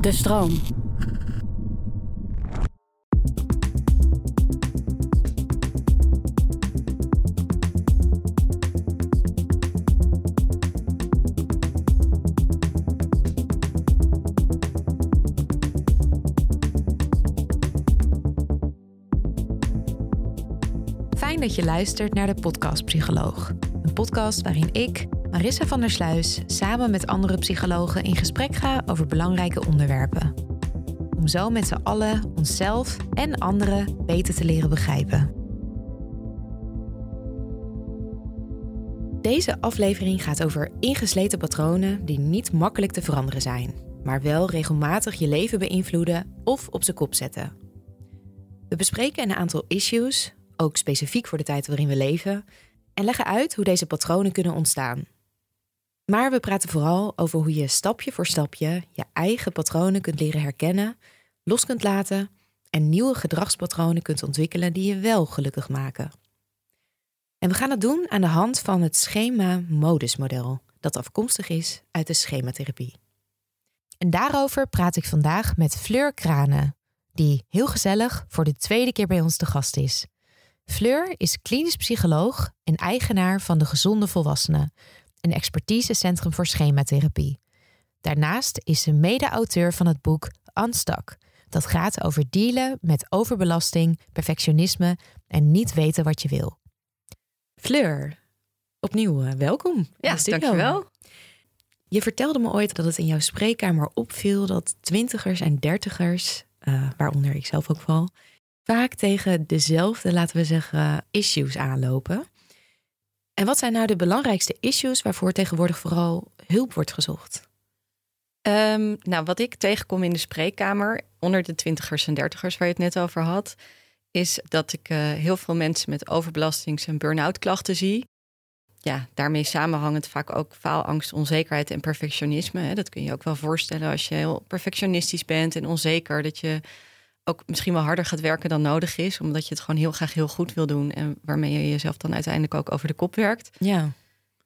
De stroom. Fijn dat je luistert naar de Podcast Psycholoog. Een podcast waarin ik, Marissa van der Sluis, samen met andere psychologen in gesprek ga over belangrijke onderwerpen. Om zo met z'n allen onszelf en anderen beter te leren begrijpen. Deze aflevering gaat over ingesleten patronen die niet makkelijk te veranderen zijn, maar wel regelmatig je leven beïnvloeden of op zijn kop zetten. We bespreken een aantal issues, ook specifiek voor de tijd waarin we leven, en leggen uit hoe deze patronen kunnen ontstaan. Maar we praten vooral over hoe je stapje voor stapje je eigen patronen kunt leren herkennen, los kunt laten en nieuwe gedragspatronen kunt ontwikkelen die je wel gelukkig maken. En we gaan het doen aan de hand van het schema-modus-model, dat afkomstig is uit de schematherapie. En daarover praat ik vandaag met Fleur Kranen, die heel gezellig voor de tweede keer bij ons te gast is. Fleur is klinisch psycholoog en eigenaar van de Gezonde Volwassenen, een expertisecentrum voor schematherapie. Daarnaast is ze mede-auteur van het boek Unstuck, dat gaat over dealen met overbelasting, perfectionisme en niet weten wat je wil. Fleur, opnieuw uh, welkom. Ja, dankjewel. Je vertelde me ooit dat het in jouw spreekkamer opviel dat twintigers en dertigers, uh, waaronder ik zelf ook val, vaak tegen dezelfde, laten we zeggen, issues aanlopen. En wat zijn nou de belangrijkste issues waarvoor tegenwoordig vooral hulp wordt gezocht? Um, nou, wat ik tegenkom in de spreekkamer onder de twintigers en dertigers waar je het net over had, is dat ik uh, heel veel mensen met overbelastings- en burn-out klachten zie. Ja, daarmee samenhangend vaak ook faalangst, onzekerheid en perfectionisme. Hè. Dat kun je ook wel voorstellen als je heel perfectionistisch bent en onzeker, dat je ook misschien wel harder gaat werken dan nodig is, omdat je het gewoon heel graag heel goed wil doen en waarmee je jezelf dan uiteindelijk ook over de kop werkt. Ja.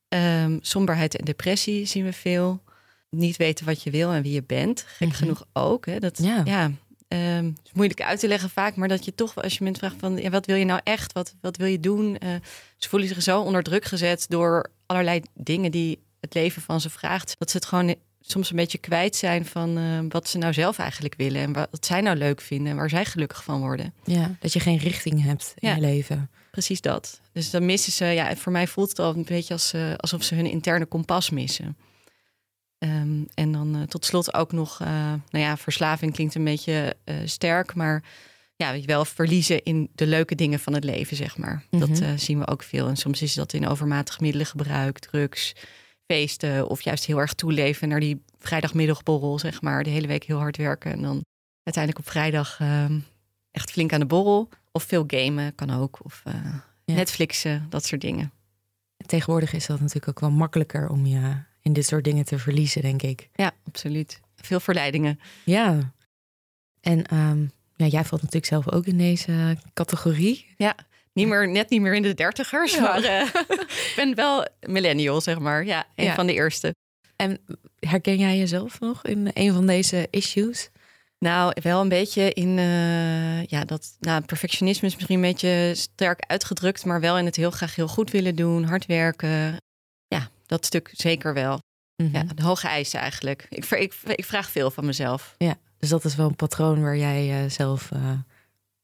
Um, somberheid en depressie zien we veel. Niet weten wat je wil en wie je bent. Gek Mhm. genoeg ook. Hè? Dat, Ja. ja, ehm, het is moeilijk uit te leggen vaak, maar dat je toch, als je mensen vraagt van, ja, wat wil je nou echt? Wat, wat wil je doen? Eh, ze voelen zich zo onder druk gezet door allerlei dingen die het leven van ze vraagt, dat ze het gewoon soms een beetje kwijt zijn van eh, wat ze nou zelf eigenlijk willen en wat zij nou leuk vinden en waar zij gelukkig van worden. ja, dat je geen richting hebt in Ja. je leven. Precies dat. Dus dan missen ze, ja, voor mij voelt het al een beetje als, eh, alsof ze hun interne kompas missen. Ehm, en dan eh, tot slot ook nog, nou ja, verslaving klinkt een beetje sterk, maar ja, je wel verliezen in de leuke dingen van het leven, zeg maar. Dat Mhm. zien we ook veel. En soms is dat in overmatig middelengebruik, drugs, feesten of juist heel erg toeleven naar die vrijdagmiddagborrel, zeg maar. De hele week heel hard werken en dan uiteindelijk op vrijdag ehm, echt flink aan de borrel. Of veel gamen kan ook. Of eh, Ja. Netflixen, dat soort dingen. Tegenwoordig is dat natuurlijk ook wel makkelijker om je in dit soort dingen te verliezen, denk ik. Ja, absoluut. Veel verleidingen. Ja. En ehm, ja, jij valt natuurlijk zelf ook in deze categorie. Ja, niet meer, net niet meer in de dertigers, Ja. maar eh, ik ben wel millennial, zeg maar. Ja, een Ja. van de eerste. En herken jij jezelf nog in een van deze issues? Nou, wel een beetje in eh, ja, dat nou, perfectionisme is misschien een beetje sterk uitgedrukt, maar wel in het heel graag heel goed willen doen, hard werken. Ja, dat stuk zeker wel. Mhm. Ja, de hoge eisen eigenlijk. Ik, ik, ik vraag veel van mezelf. Ja, dus dat is wel een patroon waar jij eh, zelf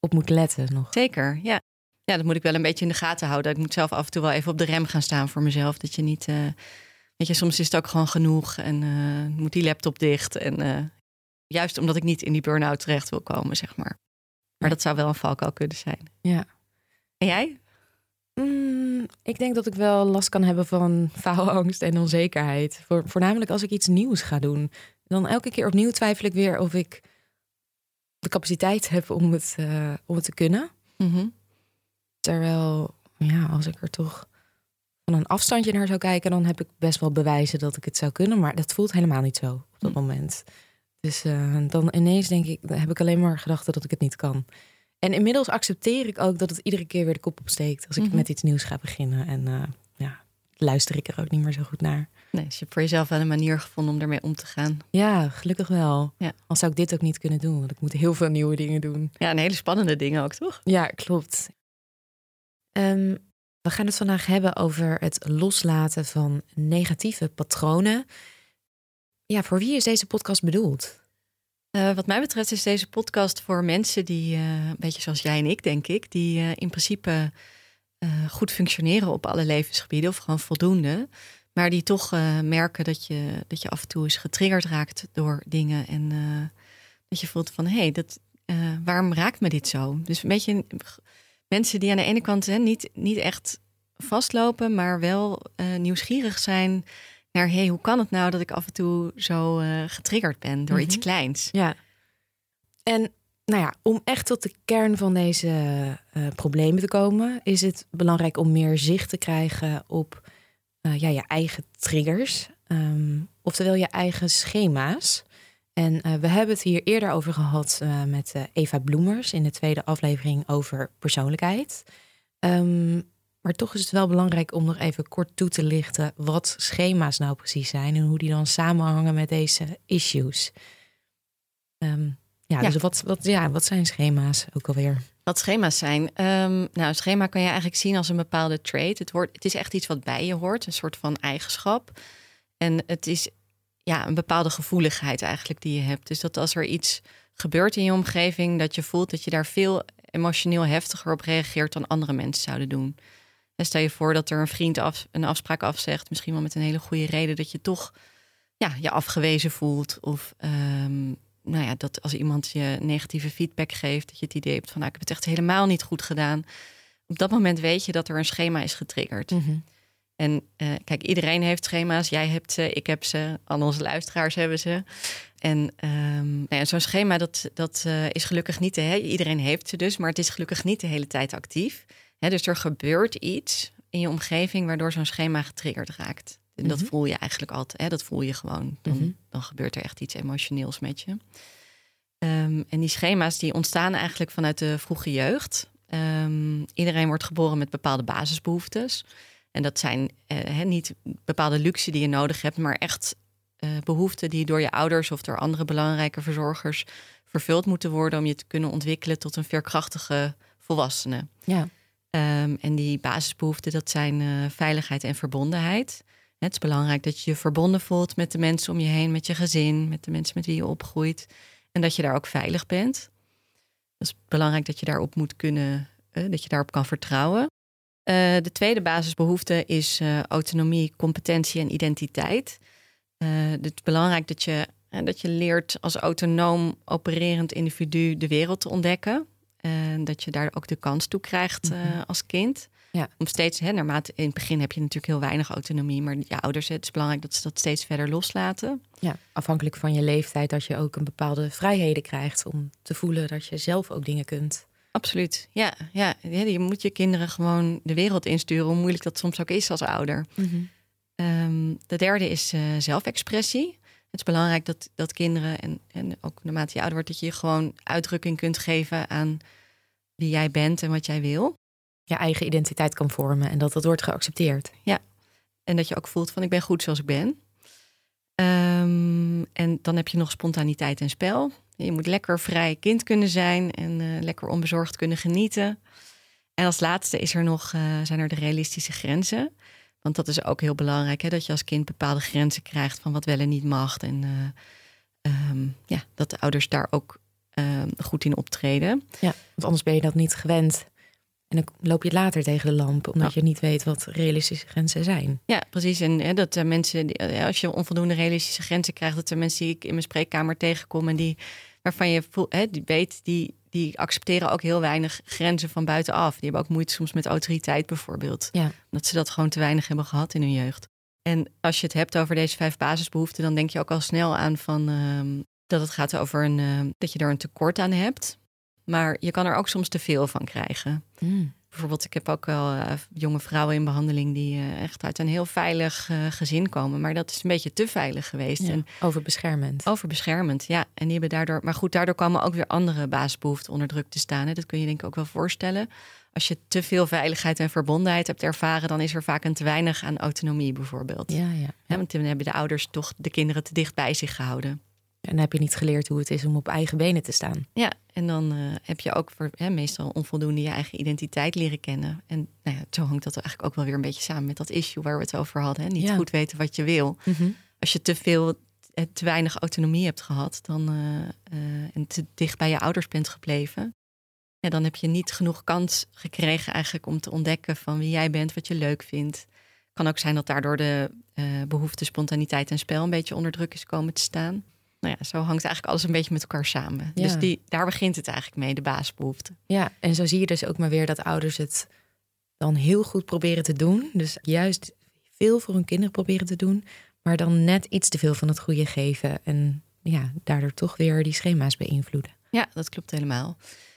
op moet letten nog. Zeker, ja. Ja, dat moet ik wel een beetje in de gaten houden. Ik moet zelf af en toe wel even op de rem gaan staan voor mezelf. Dat je niet... eh, weet je, soms is het ook gewoon genoeg. En eh, moet die laptop dicht. En eh, juist omdat ik niet in die burn-out terecht wil komen, zeg maar. Maar dat zou wel een valkuil kunnen zijn. Ja. En jij? Mm, ik denk dat ik wel last kan hebben van faalangst en onzekerheid. Voor, voornamelijk als ik iets nieuws ga doen. Dan elke keer opnieuw twijfel ik weer of ik de capaciteit heb om het, om het te kunnen. Mhm. Terwijl, ja, als ik er toch van een afstandje naar zou kijken, dan heb ik best wel bewijzen dat ik het zou kunnen. Maar dat voelt helemaal niet zo op dat Hm. moment. Dus eh, dan ineens denk ik, dan heb ik alleen maar gedacht dat ik het niet kan. En inmiddels accepteer ik ook dat het iedere keer weer de kop opsteekt als ik Mhm. met iets nieuws ga beginnen. En eh, ja, luister ik er ook niet meer zo goed naar. Nee, dus je hebt voor jezelf wel een manier gevonden om ermee om te gaan. Ja, gelukkig wel. Ja. Al zou ik dit ook niet kunnen doen, want ik moet heel veel nieuwe dingen doen. Ja, een hele spannende dingen ook, toch? Ja, klopt. Ehm, we gaan het vandaag hebben over het loslaten van negatieve patronen. Ja, voor wie is deze podcast bedoeld? Eh, wat mij betreft is deze podcast voor mensen die, eh, een beetje zoals jij en ik, denk ik, die eh, in principe goed functioneren op alle levensgebieden of gewoon voldoende, maar die toch merken dat je, dat je af en toe eens getriggerd raakt door dingen en dat je voelt van hé, hey, dat, waarom raakt me dit zo? Dus een beetje mensen die aan de ene kant hè, niet, niet echt vastlopen, maar wel eh, nieuwsgierig zijn naar hey, hoe kan het nou dat ik af en toe zo eh, getriggerd ben door iets Mhm. kleins? Ja. En nou ja, om echt tot de kern van deze eh, problemen te komen, is het belangrijk om meer zicht te krijgen op ja, je eigen triggers. Ehm, oftewel je eigen schema's. En eh, we hebben het hier eerder over gehad eh, met eh, Eva Bloemers in de tweede aflevering over persoonlijkheid. Ehm, maar toch is het wel belangrijk om nog even kort toe te lichten wat schema's nou precies zijn en hoe die dan samenhangen met deze issues. Ehm, ja, Ja. dus wat, wat, ja, wat zijn schema's ook alweer? Wat schema's zijn. Ehm, nou, een schema kan je eigenlijk zien als een bepaalde trait. Het, wordt, het is echt iets wat bij je hoort, een soort van eigenschap. En het is ja, een bepaalde gevoeligheid eigenlijk die je hebt. Dus dat als er iets gebeurt in je omgeving, dat je voelt dat je daar veel emotioneel heftiger op reageert dan andere mensen zouden doen. En stel je voor dat er een vriend af, een afspraak afzegt, misschien wel met een hele goede reden, dat je toch ja, je afgewezen voelt. Of ehm, nou ja, dat als iemand je negatieve feedback geeft, dat je het idee hebt van nou, ik heb het echt helemaal niet goed gedaan. Op dat moment weet je dat er een schema is getriggerd. En eh, kijk, iedereen heeft schema's. Jij hebt ze, ik heb ze, al onze luisteraars hebben ze. En ehm, nou ja, zo'n schema, dat, dat eh, is gelukkig niet... he- iedereen heeft ze dus, maar het is gelukkig niet de hele tijd actief. Hè, dus er gebeurt iets in je omgeving... waardoor zo'n schema getriggerd raakt. En dat Mhm. voel je eigenlijk altijd. Hè, dat voel je gewoon. Dan, Mhm. dan gebeurt er echt iets emotioneels met je. Ehm, en die schema's die ontstaan eigenlijk vanuit de vroege jeugd. Ehm, iedereen wordt geboren met bepaalde basisbehoeftes. En dat zijn eh, niet bepaalde luxe die je nodig hebt, maar echt eh, behoeften die door je ouders of door andere belangrijke verzorgers vervuld moeten worden om je te kunnen ontwikkelen tot een veerkrachtige volwassene. Ja. Ehm, en die basisbehoeften, dat zijn eh, veiligheid en verbondenheid. Het is belangrijk dat je je verbonden voelt met de mensen om je heen, met je gezin, met de mensen met wie je opgroeit. En dat je daar ook veilig bent. Het is belangrijk dat je daarop moet kunnen, dat je daarop kan vertrouwen. Eh, de tweede basisbehoefte is eh, autonomie, competentie en identiteit. Eh, het is belangrijk dat je, dat je leert als autonoom opererend individu de wereld te ontdekken. En dat je daar ook de kans toe krijgt Mhm. als kind. Ja. Om steeds, hè, naarmate in het begin heb je natuurlijk heel weinig autonomie, maar je ouders, het is belangrijk dat ze dat steeds verder loslaten. ja, afhankelijk van je leeftijd, dat je ook een bepaalde vrijheden krijgt om te voelen dat je zelf ook dingen kunt. Absoluut. Ja, ja, Ja, je moet je kinderen gewoon de wereld insturen, hoe moeilijk dat soms ook is als ouder. Ehm, de derde is eh, zelfexpressie. Het is belangrijk dat, dat kinderen en, en ook naarmate je ouder wordt, dat je je gewoon uitdrukking kunt geven aan wie jij bent en wat jij wil. Je eigen identiteit kan vormen en dat dat wordt geaccepteerd. En dat je ook voelt van ik ben goed zoals ik ben. Ehm, en dan heb je nog spontaniteit en spel. Je moet lekker vrij kind kunnen zijn en eh, lekker onbezorgd kunnen genieten. En als laatste is er nog, eh, zijn er de realistische grenzen. Want dat is ook heel belangrijk, hè, dat je als kind bepaalde grenzen krijgt van wat wel en niet mag. En eh, ehm, ja, dat de ouders daar ook ehm, goed in optreden. Ja, want anders ben je dat niet gewend. En dan loop je later tegen de lamp, omdat je niet weet wat realistische grenzen zijn. Ja, precies. En hè, dat mensen, die, als je onvoldoende realistische grenzen krijgt, dat er mensen die ik in mijn spreekkamer tegenkom en die waarvan je voelt, hè, die weet, die, die accepteren ook heel weinig grenzen van buitenaf. Die hebben ook moeite soms met autoriteit bijvoorbeeld. Ja. Omdat ze dat gewoon te weinig hebben gehad in hun jeugd. En als je het hebt over deze vijf basisbehoeften, dan denk je ook al snel aan van ehm, dat het gaat over een ehm, dat je er een tekort aan hebt. Maar je kan er ook soms te veel van krijgen. Mm. Bijvoorbeeld, ik heb ook wel eh, jonge vrouwen in behandeling die eh, echt uit een heel veilig eh, gezin komen. Maar dat is een beetje te veilig geweest. Ja, En overbeschermend. overbeschermend, ja. En die hebben daardoor. Maar goed, daardoor komen ook weer andere basisbehoeften onder druk te staan. Hè. Dat kun je denk ik ook wel voorstellen. Als je te veel veiligheid en verbondenheid hebt ervaren, dan is er vaak een te weinig aan autonomie, bijvoorbeeld. Ja, ja. Want dan hebben de ouders toch de kinderen te dicht bij zich gehouden. En dan heb je niet geleerd hoe het is om op eigen benen te staan. Ja, en dan eh, heb je ook voor, hè, meestal onvoldoende je eigen identiteit leren kennen. En nou ja, zo hangt dat eigenlijk ook wel weer een beetje samen met dat issue waar we het over hadden. Hè? Niet Ja. goed weten wat je wil. Als je te veel, eh, te weinig autonomie hebt gehad dan, eh, en te dicht bij je ouders bent gebleven, ja, dan heb je niet genoeg kans gekregen eigenlijk om te ontdekken van wie jij bent, wat je leuk vindt. Kan ook zijn dat daardoor de eh, behoefte spontaniteit en spel een beetje onder druk is komen te staan. Nou ja, zo hangt eigenlijk alles een beetje met elkaar samen. Ja. Dus die, daar begint het eigenlijk mee, de basisbehoeften. Ja, en zo zie je dus ook maar weer dat ouders het dan heel goed proberen te doen. Dus juist veel voor hun kinderen proberen te doen, maar dan net iets te veel van het goede geven. En ja, daardoor toch weer die schema's beïnvloeden. Ja, dat klopt helemaal.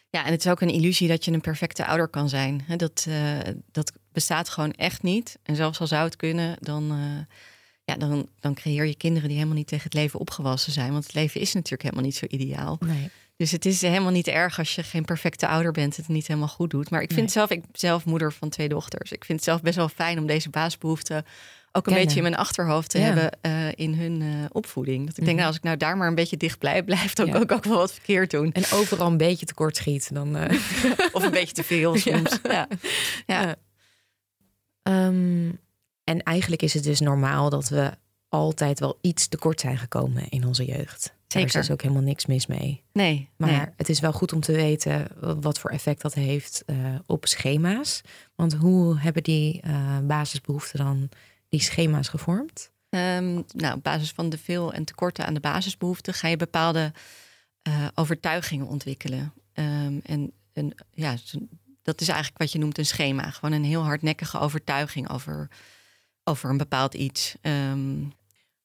Ja, en het is ook een illusie dat je een perfecte ouder kan zijn. Dat, eh, dat bestaat gewoon echt niet. En zelfs al zou het kunnen, dan, eh, ja, dan, dan creëer je kinderen die helemaal niet tegen het leven opgewassen zijn. Want het leven is natuurlijk helemaal niet zo ideaal. Nee. Dus het is helemaal niet erg als je geen perfecte ouder bent, het niet helemaal goed doet. Maar ik vind Nee. zelf, ik ben zelf moeder van twee dochters. Ik vind het zelf best wel fijn om deze basisbehoeften ook een Kennen. beetje in mijn achterhoofd te Ja. hebben eh, in hun eh, opvoeding. Dat ik denk, Mhm. nou, als ik nou daar maar een beetje dicht blijf, blijf dan Ja. kan ik ook wel wat verkeerd doen. En overal een beetje tekort schiet, dan. eh, Of een beetje te veel soms. Ja. Ja. Ja. En eigenlijk is het dus normaal dat we altijd wel iets tekort zijn gekomen in onze jeugd. Daar is Zeker. dus ook helemaal niks mis mee. Nee, Maar nee. het is wel goed om te weten wat voor effect dat heeft eh, op schema's. Want hoe hebben die eh, basisbehoeften dan die schema's gevormd? Ehm, nou, op basis van de veel en tekorten aan de basisbehoeften ga je bepaalde eh, overtuigingen ontwikkelen. Ehm, en en ja, dat is eigenlijk wat je noemt een schema. Gewoon een heel hardnekkige overtuiging over, over een bepaald iets. Ehm,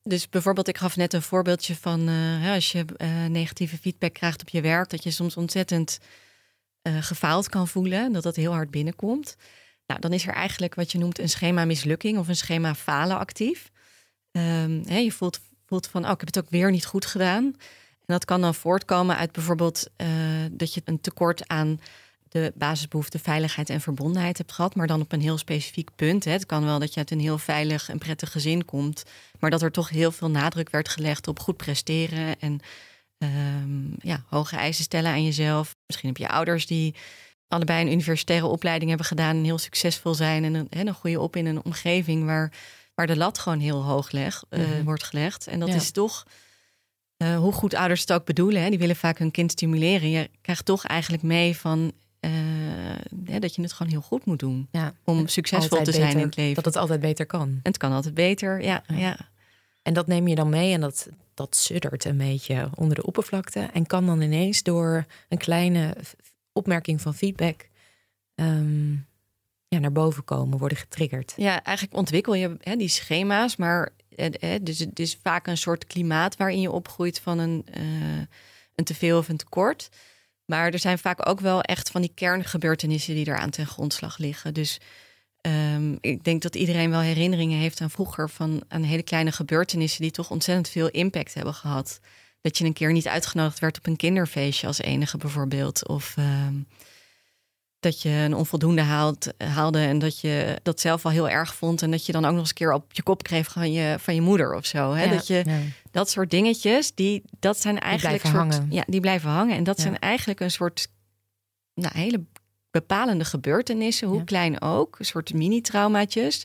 dus bijvoorbeeld, ik gaf net een voorbeeldje van eh, als je eh, negatieve feedback krijgt op je werk, dat je soms ontzettend eh, gefaald kan voelen, dat dat heel hard binnenkomt. Nou, dan is er eigenlijk wat je noemt een schema mislukking of een schema falen actief. Ehm, hè, je voelt, voelt van, oh, ik heb het ook weer niet goed gedaan. En dat kan dan voortkomen uit bijvoorbeeld dat je een tekort aan de basisbehoefte veiligheid en verbondenheid hebt gehad, maar dan op een heel specifiek punt. Hè. Het kan wel dat je uit een heel veilig en prettig gezin komt, maar dat er toch heel veel nadruk werd gelegd op goed presteren en ehm, ja, hoge eisen stellen aan jezelf. Misschien heb je ouders die allebei een universitaire opleiding hebben gedaan en heel succesvol zijn en een, groei je op in een omgeving waar, waar de lat gewoon heel hoog leg, eh, Mhm. wordt gelegd. En dat Ja. is toch, eh, hoe goed ouders het ook bedoelen, hè, die willen vaak hun kind stimuleren. Je krijgt toch eigenlijk mee van eh, hè, dat je het gewoon heel goed moet doen Ja, om succesvol te zijn beter- in het leven. Dat het altijd beter kan. En het kan altijd beter, ja. Ja. ja. En dat neem je dan mee en dat, dat suddert een beetje onder de oppervlakte. En kan dan ineens door een kleine opmerking van feedback ehm, ja, naar boven komen, worden getriggerd. Ja, eigenlijk ontwikkel je hè, die schema's, maar eh, dus het is vaak een soort klimaat waarin je opgroeit van een, eh, een teveel of een tekort. Maar er zijn vaak ook wel echt van die kerngebeurtenissen die eraan ten grondslag liggen. Dus ehm, ik denk dat iedereen wel herinneringen heeft aan vroeger van aan hele kleine gebeurtenissen die toch ontzettend veel impact hebben gehad. Dat je een keer niet uitgenodigd werd op een kinderfeestje als enige bijvoorbeeld. Of ehm, dat je een onvoldoende haalt, haalde en dat je dat zelf al heel erg vond. En dat je dan ook nog eens een keer op je kop kreeg van je, van je moeder of zo. Hè? Ja, Dat, je, ja. dat soort dingetjes, die, dat zijn eigenlijk blijven soort, hangen. Ja, die blijven hangen. En dat Ja. zijn eigenlijk een soort nou, hele bepalende gebeurtenissen, hoe klein ook. Een soort mini-traumaatjes.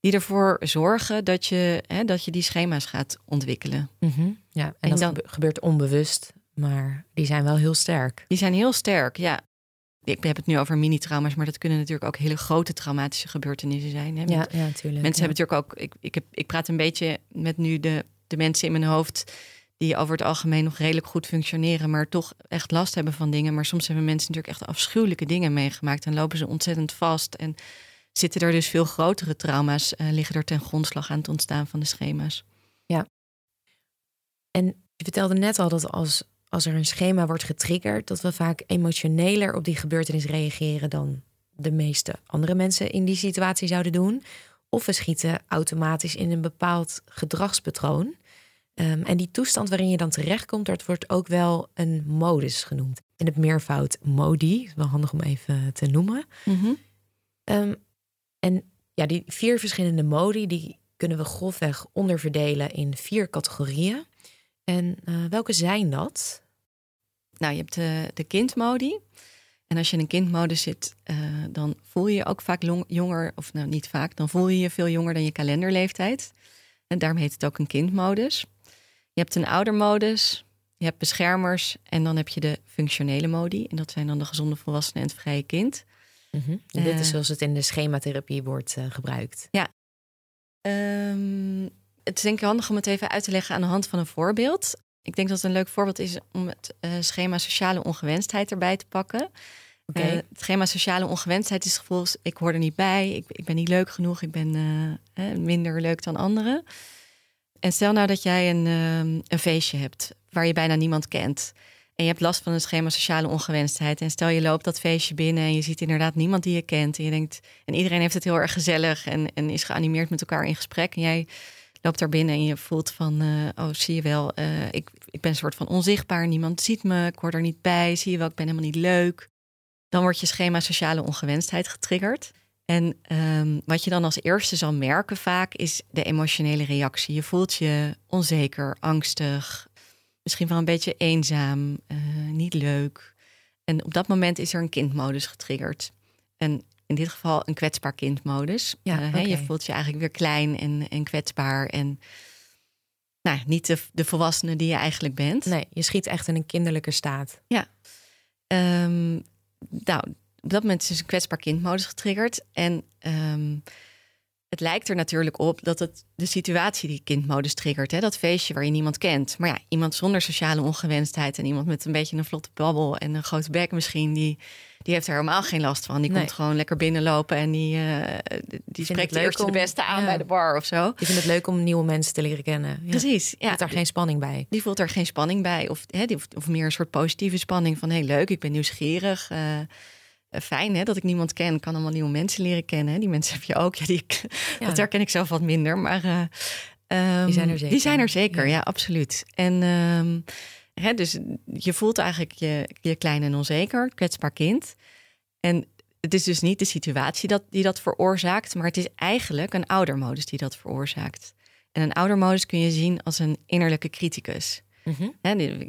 die ervoor zorgen dat je, hè, dat je die schema's gaat ontwikkelen. Mhm, Ja, en, En dat dan- gebeurt onbewust, maar die zijn wel heel sterk. Die zijn heel sterk, ja. Ik heb het nu over mini-trauma's, maar dat kunnen natuurlijk ook hele grote traumatische gebeurtenissen zijn. Hè? Ja, ja natuurlijk. Mensen ja. hebben natuurlijk ook, ik, ik, heb, ik praat een beetje met nu de, de mensen in mijn hoofd die over het algemeen nog redelijk goed functioneren, maar toch echt last hebben van dingen. Maar soms hebben mensen natuurlijk echt afschuwelijke dingen meegemaakt en lopen ze ontzettend vast. En zitten er dus veel grotere trauma's, eh, liggen er ten grondslag aan het ontstaan van de schema's. En je vertelde net al dat als, als er een schema wordt getriggerd, dat we vaak emotioneler op die gebeurtenis reageren dan de meeste andere mensen in die situatie zouden doen. Of we schieten automatisch in een bepaald gedragspatroon. Ehm, en die toestand waarin je dan terechtkomt, dat wordt ook wel een modus genoemd. In het meervoud modi, is wel handig om even te noemen. Ehm, en ja, die vier verschillende modi, die kunnen we grofweg onderverdelen in vier categorieën. En eh, welke zijn dat? Nou, je hebt de, de kindmodi. En als je in een kindmodus zit, eh, dan voel je je ook vaak long- jonger, of nou niet vaak, dan voel je je veel jonger dan je kalenderleeftijd. En daarom heet het ook een kindmodus. Je hebt een oudermodus, je hebt beschermers en dan heb je de functionele modi. En dat zijn dan de gezonde volwassenen en het vrije kind. En dit Eh. is zoals het in de schematherapie wordt eh, gebruikt. Ehm, het is denk ik handig om het even uit te leggen aan de hand van een voorbeeld. Ik denk dat het een leuk voorbeeld is om het eh, schema sociale ongewenstheid erbij te pakken. Eh, het schema sociale ongewenstheid is het gevoel, ik hoor er niet bij, ik, ik ben niet leuk genoeg, ik ben eh, minder leuk dan anderen. En stel nou dat jij een, een feestje hebt waar je bijna niemand kent. En je hebt last van een schema sociale ongewenstheid. En stel je loopt dat feestje binnen en je ziet inderdaad niemand die je kent. En je denkt, en iedereen heeft het heel erg gezellig en, en is geanimeerd met elkaar in gesprek. En jij loopt daar binnen en je voelt van, eh, oh zie je wel, eh, ik, ik ben een soort van onzichtbaar. Niemand ziet me, ik hoor er niet bij. Zie je wel, ik ben helemaal niet leuk. Dan wordt je schema sociale ongewenstheid getriggerd. En ehm, wat je dan als eerste zal merken vaak is de emotionele reactie. Je voelt je onzeker, angstig, misschien wel een beetje eenzaam, eh, niet leuk. En op dat moment is er een kindmodus getriggerd. En in dit geval een kwetsbaar kindmodus. Ja, Eh, Je voelt je eigenlijk weer klein en, en kwetsbaar. En nou, niet de, de volwassene die je eigenlijk bent. Nee, je schiet echt in een kinderlijke staat. Ehm, nou, op dat moment is dus een kwetsbaar kindmodus getriggerd. En ehm, het lijkt er natuurlijk op dat het de situatie die kindmodus triggert. Hè? Dat feestje waar je niemand kent. Maar ja, iemand zonder sociale ongewenstheid en iemand met een beetje een vlotte babbel en een grote bek misschien, die, die heeft er helemaal geen last van. Die Nee. komt gewoon lekker binnenlopen en die, eh, die spreekt de eerste de beste aan ja. bij de bar of zo. Je vindt het leuk om nieuwe mensen te leren kennen. Ja. Precies, ja. Zit daar geen spanning bij. Die voelt er geen spanning bij. Of, hè, die, of meer een soort positieve spanning van... hey, leuk, ik ben nieuwsgierig. eh, eh, fijn hè, dat ik niemand ken. Ik kan allemaal nieuwe mensen leren kennen. hè. Die mensen heb je ook. Ja, die, Ja. Dat herken ik zelf wat minder. Maar eh, ehm, Die zijn er zeker. Die zijn er zeker, Ja. ja, absoluut. En ehm, hè, dus je voelt eigenlijk je, je klein en onzeker. Kwetsbaar kind. En het is dus niet de situatie dat, die dat veroorzaakt... maar het is eigenlijk een oudermodus die dat veroorzaakt. En een oudermodus kun je zien als een innerlijke criticus... Mhm.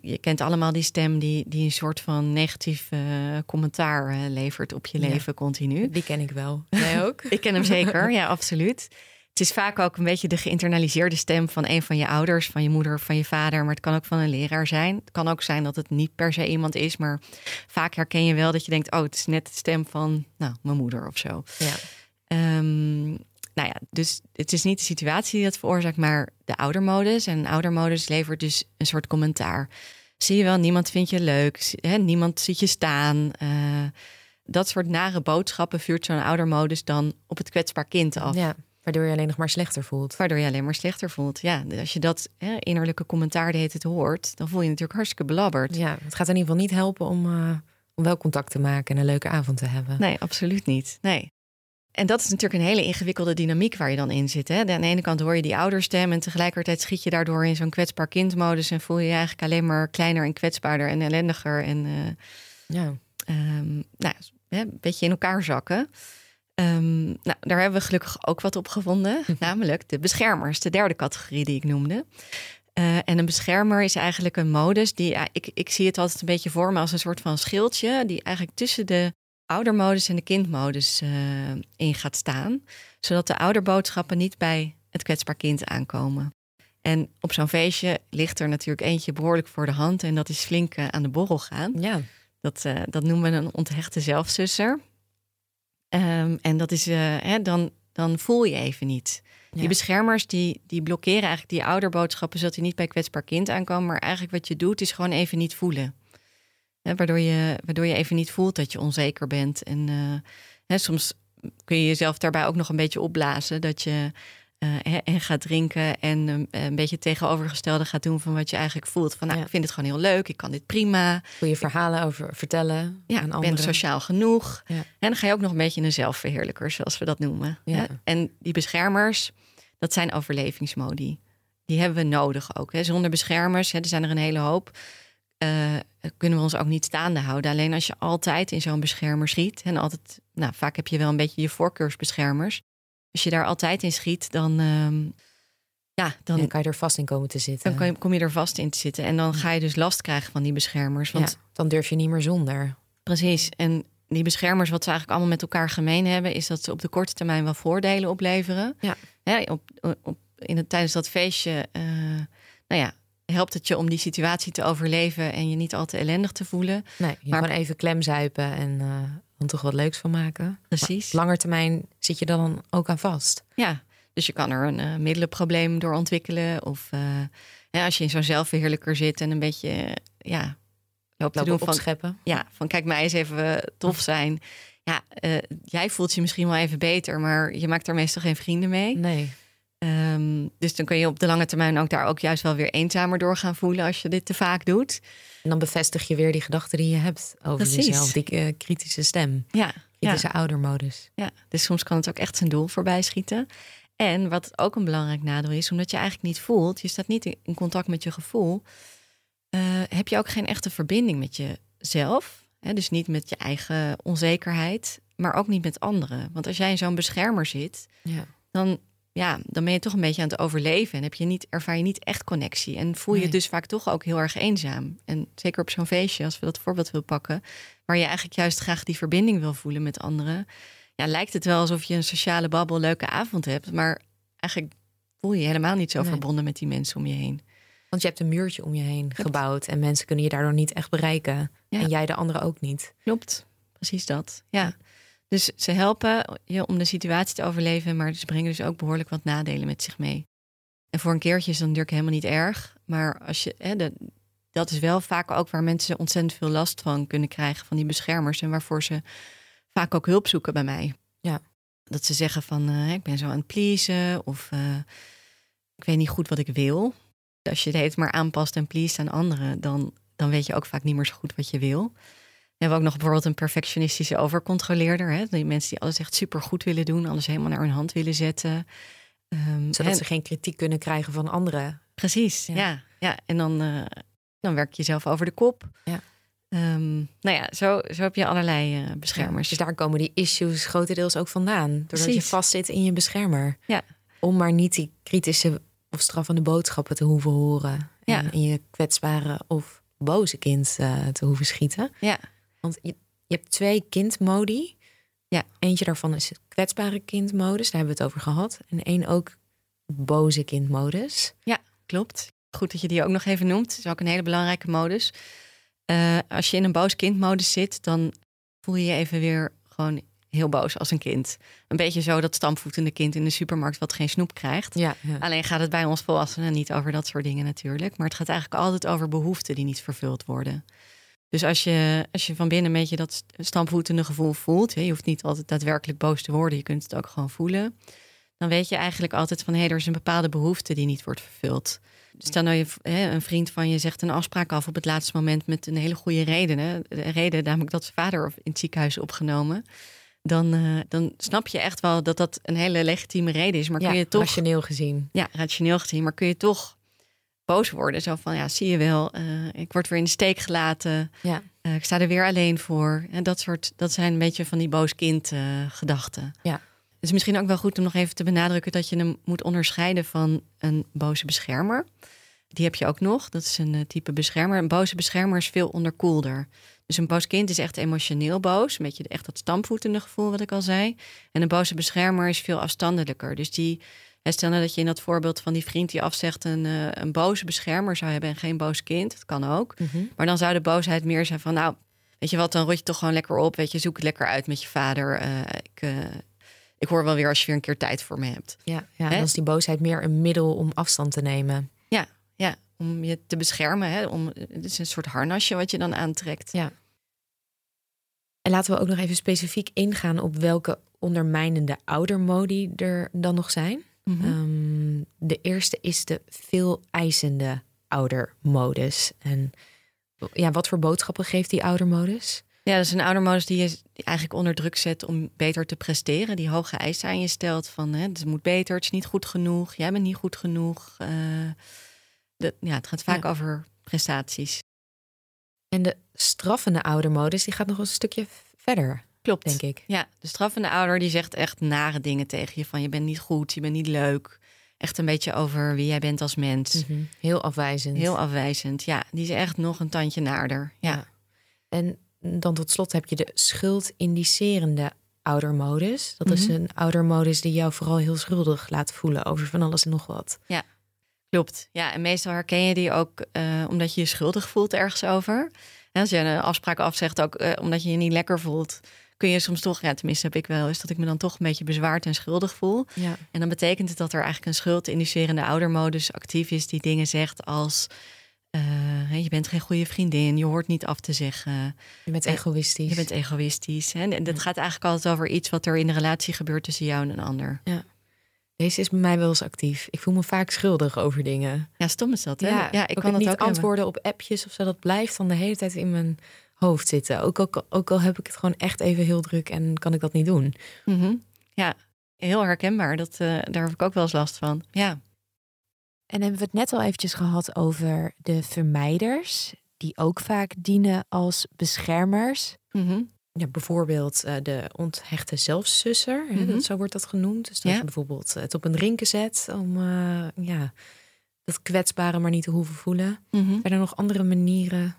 Je kent allemaal die stem die, die een soort van negatief eh, commentaar eh, levert op je Ja. leven continu. Die ken ik wel. Jij ook? Ik ken hem zeker, ja, absoluut. Het is vaak ook een beetje de geïnternaliseerde stem van een van je ouders, van je moeder of van je vader, maar het kan ook van een leraar zijn. Het kan ook zijn dat het niet per se iemand is, maar vaak herken je wel dat je denkt: oh, het is net de stem van nou, mijn moeder of zo. Ja. Ehm, nou ja, dus het is niet de situatie die dat veroorzaakt, maar de oudermodus. En oudermodus levert dus een soort commentaar. Zie je wel, niemand vindt je leuk, hè, niemand ziet je staan. eh, dat soort nare boodschappen vuurt zo'n oudermodus dan op het kwetsbaar kind af. ja. Waardoor je alleen nog maar slechter voelt. Waardoor je alleen maar slechter voelt. Ja, dus als je dat hè, innerlijke commentaar de tijd hoort, dan voel je je natuurlijk hartstikke belabberd. Ja, het gaat in ieder geval niet helpen om, eh, om wel contact te maken en een leuke avond te hebben. Nee, absoluut niet. Nee. En dat is natuurlijk een hele ingewikkelde dynamiek waar je dan in zit. Hè? Aan de ene kant hoor je die ouderstem en tegelijkertijd schiet je daardoor in zo'n kwetsbaar kindmodus en voel je je eigenlijk alleen maar kleiner en kwetsbaarder en ellendiger en eh, Ja. ehm, nou, een beetje in elkaar zakken. Ehm, nou, daar hebben we gelukkig ook wat op gevonden, namelijk de beschermers, de derde categorie die ik noemde. Eh, en een beschermer is eigenlijk een modus die, ja, ik, ik zie het altijd een beetje voor me als een soort van schildje, die eigenlijk tussen de oudermodus en de kindmodus eh, in gaat staan. zodat de ouderboodschappen niet bij het kwetsbaar kind aankomen. En op zo'n feestje ligt er natuurlijk eentje behoorlijk voor de hand en dat is flink eh, aan de borrel gaan. Ja. Dat, dat noemen we een onthechte zelfzusser. Um, en dat is, uh, hè, dan, dan voel je even niet. Ja. Die beschermers die, die blokkeren eigenlijk die ouderboodschappen zodat die niet bij kwetsbaar kind aankomen. Maar eigenlijk wat je doet is gewoon even niet voelen. Hè, waardoor, je, waardoor je even niet voelt dat je onzeker bent. En uh, hè, soms kun je jezelf daarbij ook nog een beetje opblazen. Dat je uh, en gaat drinken en uh, een beetje tegenovergestelde gaat doen van wat je eigenlijk voelt. Van nou, ja. ik vind het gewoon heel leuk, ik kan dit prima. Goede verhalen over vertellen ja, aan ik anderen. ben sociaal genoeg. Ja. En dan ga je ook nog een beetje in een zelfverheerlijker, zoals we dat noemen. Ja. En die beschermers, dat zijn overlevingsmodi. Die hebben we nodig ook. Hè. Zonder beschermers, hè, er zijn er een hele hoop, uh, kunnen we ons ook niet staande houden. Alleen als je altijd in zo'n beschermer schiet en altijd, nou, vaak heb je wel een beetje je voorkeursbeschermers. Als je daar altijd in schiet, dan, um, ja, dan, dan kan je er vast in komen te zitten. Dan kan je, kom je er vast in te zitten. En dan ga je dus last krijgen van die beschermers. Want, ja, dan durf je niet meer zonder. Precies. En die beschermers, wat ze eigenlijk allemaal met elkaar gemeen hebben, is dat ze op de korte termijn wel voordelen opleveren. Ja. ja op, op, in het, tijdens dat feestje, uh, nou ja, helpt het je om die situatie te overleven en je niet al te ellendig te voelen. Nee, je maar gewoon even klemzuipen en uh, dan toch wat leuks van maken. Precies. Maar langer termijn zit je dan ook aan vast. Ja, dus je kan er een uh, middelenprobleem door ontwikkelen. Of uh, ja, als je in zo'n zelfverheerlijker zit en een beetje ja, loopt te doen van opscheppen. Ja, van kijk mij eens even tof zijn. Ja, jij voelt je misschien wel even beter, maar je maakt er meestal geen vrienden mee. Nee. Um, dus dan kun je op de lange termijn ook daar ook juist wel weer eenzamer door gaan voelen als je dit te vaak doet. En dan bevestig je weer die gedachten die je hebt over Precies. jezelf, die uh, kritische stem. Ja. Kritische ja. oudermodus. Ja, dus soms kan het ook echt zijn doel voorbij schieten. En wat ook een belangrijk nadeel is, omdat je eigenlijk niet voelt, je staat niet in contact met je gevoel, uh, heb je ook geen echte verbinding met jezelf. Hè? Dus niet met je eigen onzekerheid, maar ook niet met anderen. Want als jij in zo'n beschermer zit, ja. dan ja, dan ben je toch een beetje aan het overleven. En heb je niet, ervaar je niet echt connectie. En voel je Nee. dus vaak toch ook heel erg eenzaam. En zeker op zo'n feestje, als we dat voorbeeld willen pakken, waar je eigenlijk juist graag die verbinding wil voelen met anderen. Ja, lijkt het wel alsof je een sociale babbel, leuke avond hebt. Maar eigenlijk voel je je helemaal niet zo Nee. verbonden met die mensen om je heen. Want je hebt een muurtje om je heen gebouwd en mensen kunnen je daardoor niet echt bereiken. Ja. En jij de anderen ook niet. Klopt, precies dat. Ja. Dus ze helpen je om de situatie te overleven, maar ze brengen dus ook behoorlijk wat nadelen met zich mee. En voor een keertje is dat natuurlijk helemaal niet erg. Maar als je, hè, de, dat is wel vaak ook waar mensen ontzettend veel last van kunnen krijgen, van die beschermers. En waarvoor ze vaak ook hulp zoeken bij mij. Ja. Dat ze zeggen van, eh, ik ben zo aan het pleasen of eh, ik weet niet goed wat ik wil. Als je het maar aanpast en pleest aan anderen, dan, dan weet je ook vaak niet meer zo goed wat je wil. We hebben ook nog bijvoorbeeld een perfectionistische overcontroleerder. Hè? Die mensen die alles echt super goed willen doen, alles helemaal naar hun hand willen zetten. Ehm, Zodat en- ze geen kritiek kunnen krijgen van anderen. Precies, Ja. ja. ja, En dan, eh, dan werk je jezelf over de kop. Ja. Ehm, nou ja, zo, zo heb je allerlei eh, beschermers. Dus daar komen die issues grotendeels ook vandaan. Doordat je vastzit in je beschermer. Ja. Om maar niet die kritische of straffende boodschappen te hoeven horen. Ja. En in je kwetsbare of boze kind eh, te hoeven schieten. Ja. Want je, je hebt twee kindmodi. Ja. Eentje daarvan is het kwetsbare kindmodus. Daar hebben we het over gehad. En één ook boze kindmodus. Klopt. Goed dat je die ook nog even noemt. Dat is ook een hele belangrijke modus. Eh, als je in een boos kindmodus zit, dan voel je je even weer gewoon heel boos als een kind. Een beetje zo dat stampvoetende kind in de supermarkt wat geen snoep krijgt. Ja, ja. Alleen gaat het bij ons volwassenen niet over dat soort dingen natuurlijk. Maar het gaat eigenlijk altijd over behoeften die niet vervuld worden. Dus als je, als je van binnen een beetje dat stampvoetende gevoel voelt... Je hoeft niet altijd daadwerkelijk boos te worden, je kunt het ook gewoon voelen... dan weet je eigenlijk altijd van... hé, er is een bepaalde behoefte die niet wordt vervuld. Stel nou, je, hè, een vriend van je zegt een afspraak af op het laatste moment... met een hele goede reden. Hè? De reden namelijk dat zijn vader in het ziekenhuis is opgenomen... Dan, eh, dan snap je echt wel dat dat een hele legitieme reden is. Maar Ja, kun je toch rationeel gezien. ja, rationeel gezien, maar kun je toch boos worden. Zo van, ja, zie je wel, eh, ik word weer in de steek gelaten. Ja. Eh, ik sta er weer alleen voor. En dat soort, dat zijn een beetje van die boos kind eh, gedachten. Ja. Het is misschien ook wel goed om nog even te benadrukken dat je hem moet onderscheiden van een boze beschermer. Die heb je ook nog. Dat is een type beschermer. Een boze beschermer is veel onderkoelder. Dus een boos kind is echt emotioneel boos. Een beetje echt dat stampvoetende gevoel wat ik al zei. En een boze beschermer is veel afstandelijker. Dus die, stel nou dat je in dat voorbeeld van die vriend die afzegt... een, uh, een boze beschermer zou hebben en geen boos kind. Dat kan ook. Mhm. Maar dan zou de boosheid meer zijn van... nou, weet je wat, dan rot je toch gewoon lekker op. Weet je, zoek het lekker uit met je vader. Uh, ik, uh, ik hoor wel weer als je weer een keer tijd voor me hebt. Ja, ja dan is die boosheid meer een middel om afstand te nemen. Ja, ja om je te beschermen. Hè? Om, het is een soort harnasje wat je dan aantrekt. Ja. En laten we ook nog even specifiek ingaan op welke ondermijnende oudermodi er dan nog zijn. Mm -hmm. um, de eerste is de veel eisende oudermodus. En ja, wat voor boodschappen geeft die oudermodus? Ja, dat is een oudermodus die je eigenlijk onder druk zet om beter te presteren. Die hoge eisen aan je stelt van hè, het moet beter, het is niet goed genoeg, jij bent niet goed genoeg. Uh, de, ja, het gaat vaak ja. over prestaties. En de straffende oudermodus die gaat nog een stukje verder. Klopt. Denk ik. Ja, de straffende ouder die zegt echt nare dingen tegen je. Van je bent niet goed, je bent niet leuk. Echt een beetje over wie jij bent als mens. Mm -hmm. Heel afwijzend. Heel afwijzend, ja. Die is echt nog een tandje naarder. Ja. ja. En dan tot slot heb je de schuldindicerende oudermodus. Dat mm -hmm. is een oudermodus die jou vooral heel schuldig laat voelen over van alles en nog wat. Ja, klopt. Ja, en meestal herken je die ook uh, omdat je je schuldig voelt ergens over. En als je een afspraak afzegt, ook uh, omdat je je niet lekker voelt, kun je soms toch, ja, tenminste heb ik wel eens dat ik me dan toch een beetje bezwaard en schuldig voel. Ja. En dan betekent het dat er eigenlijk een schuldindicerende oudermodus actief is die dingen zegt als uh, je bent geen goede vriendin, je hoort niet af te zeggen. Je bent egoïstisch. Je bent egoïstisch. Hè? En dat gaat eigenlijk altijd over iets wat er in de relatie gebeurt tussen jou en een ander. Ja. Deze is bij mij wel eens actief. Ik voel me vaak schuldig over dingen. Ja, stom is dat, hè? Ja, ja ik kan dat niet ook antwoorden op appjes of zo. Dat blijft dan de hele tijd in mijn hoofd zitten. Ook al, ook al heb ik het gewoon echt even heel druk en kan ik dat niet doen. Mm -hmm. Ja, heel herkenbaar. Dat, uh, daar heb ik ook wel eens last van. Ja. En hebben we het net al eventjes gehad over de vermijders, die ook vaak dienen als beschermers. Mm -hmm. Ja, bijvoorbeeld uh, de onthechte zelfsusser, mm -hmm. dat, zo wordt dat genoemd. Dus dat ja. je bijvoorbeeld het op een rinken zet om uh, ja, dat kwetsbare maar niet te hoeven voelen. Mm -hmm. Zijn er nog andere manieren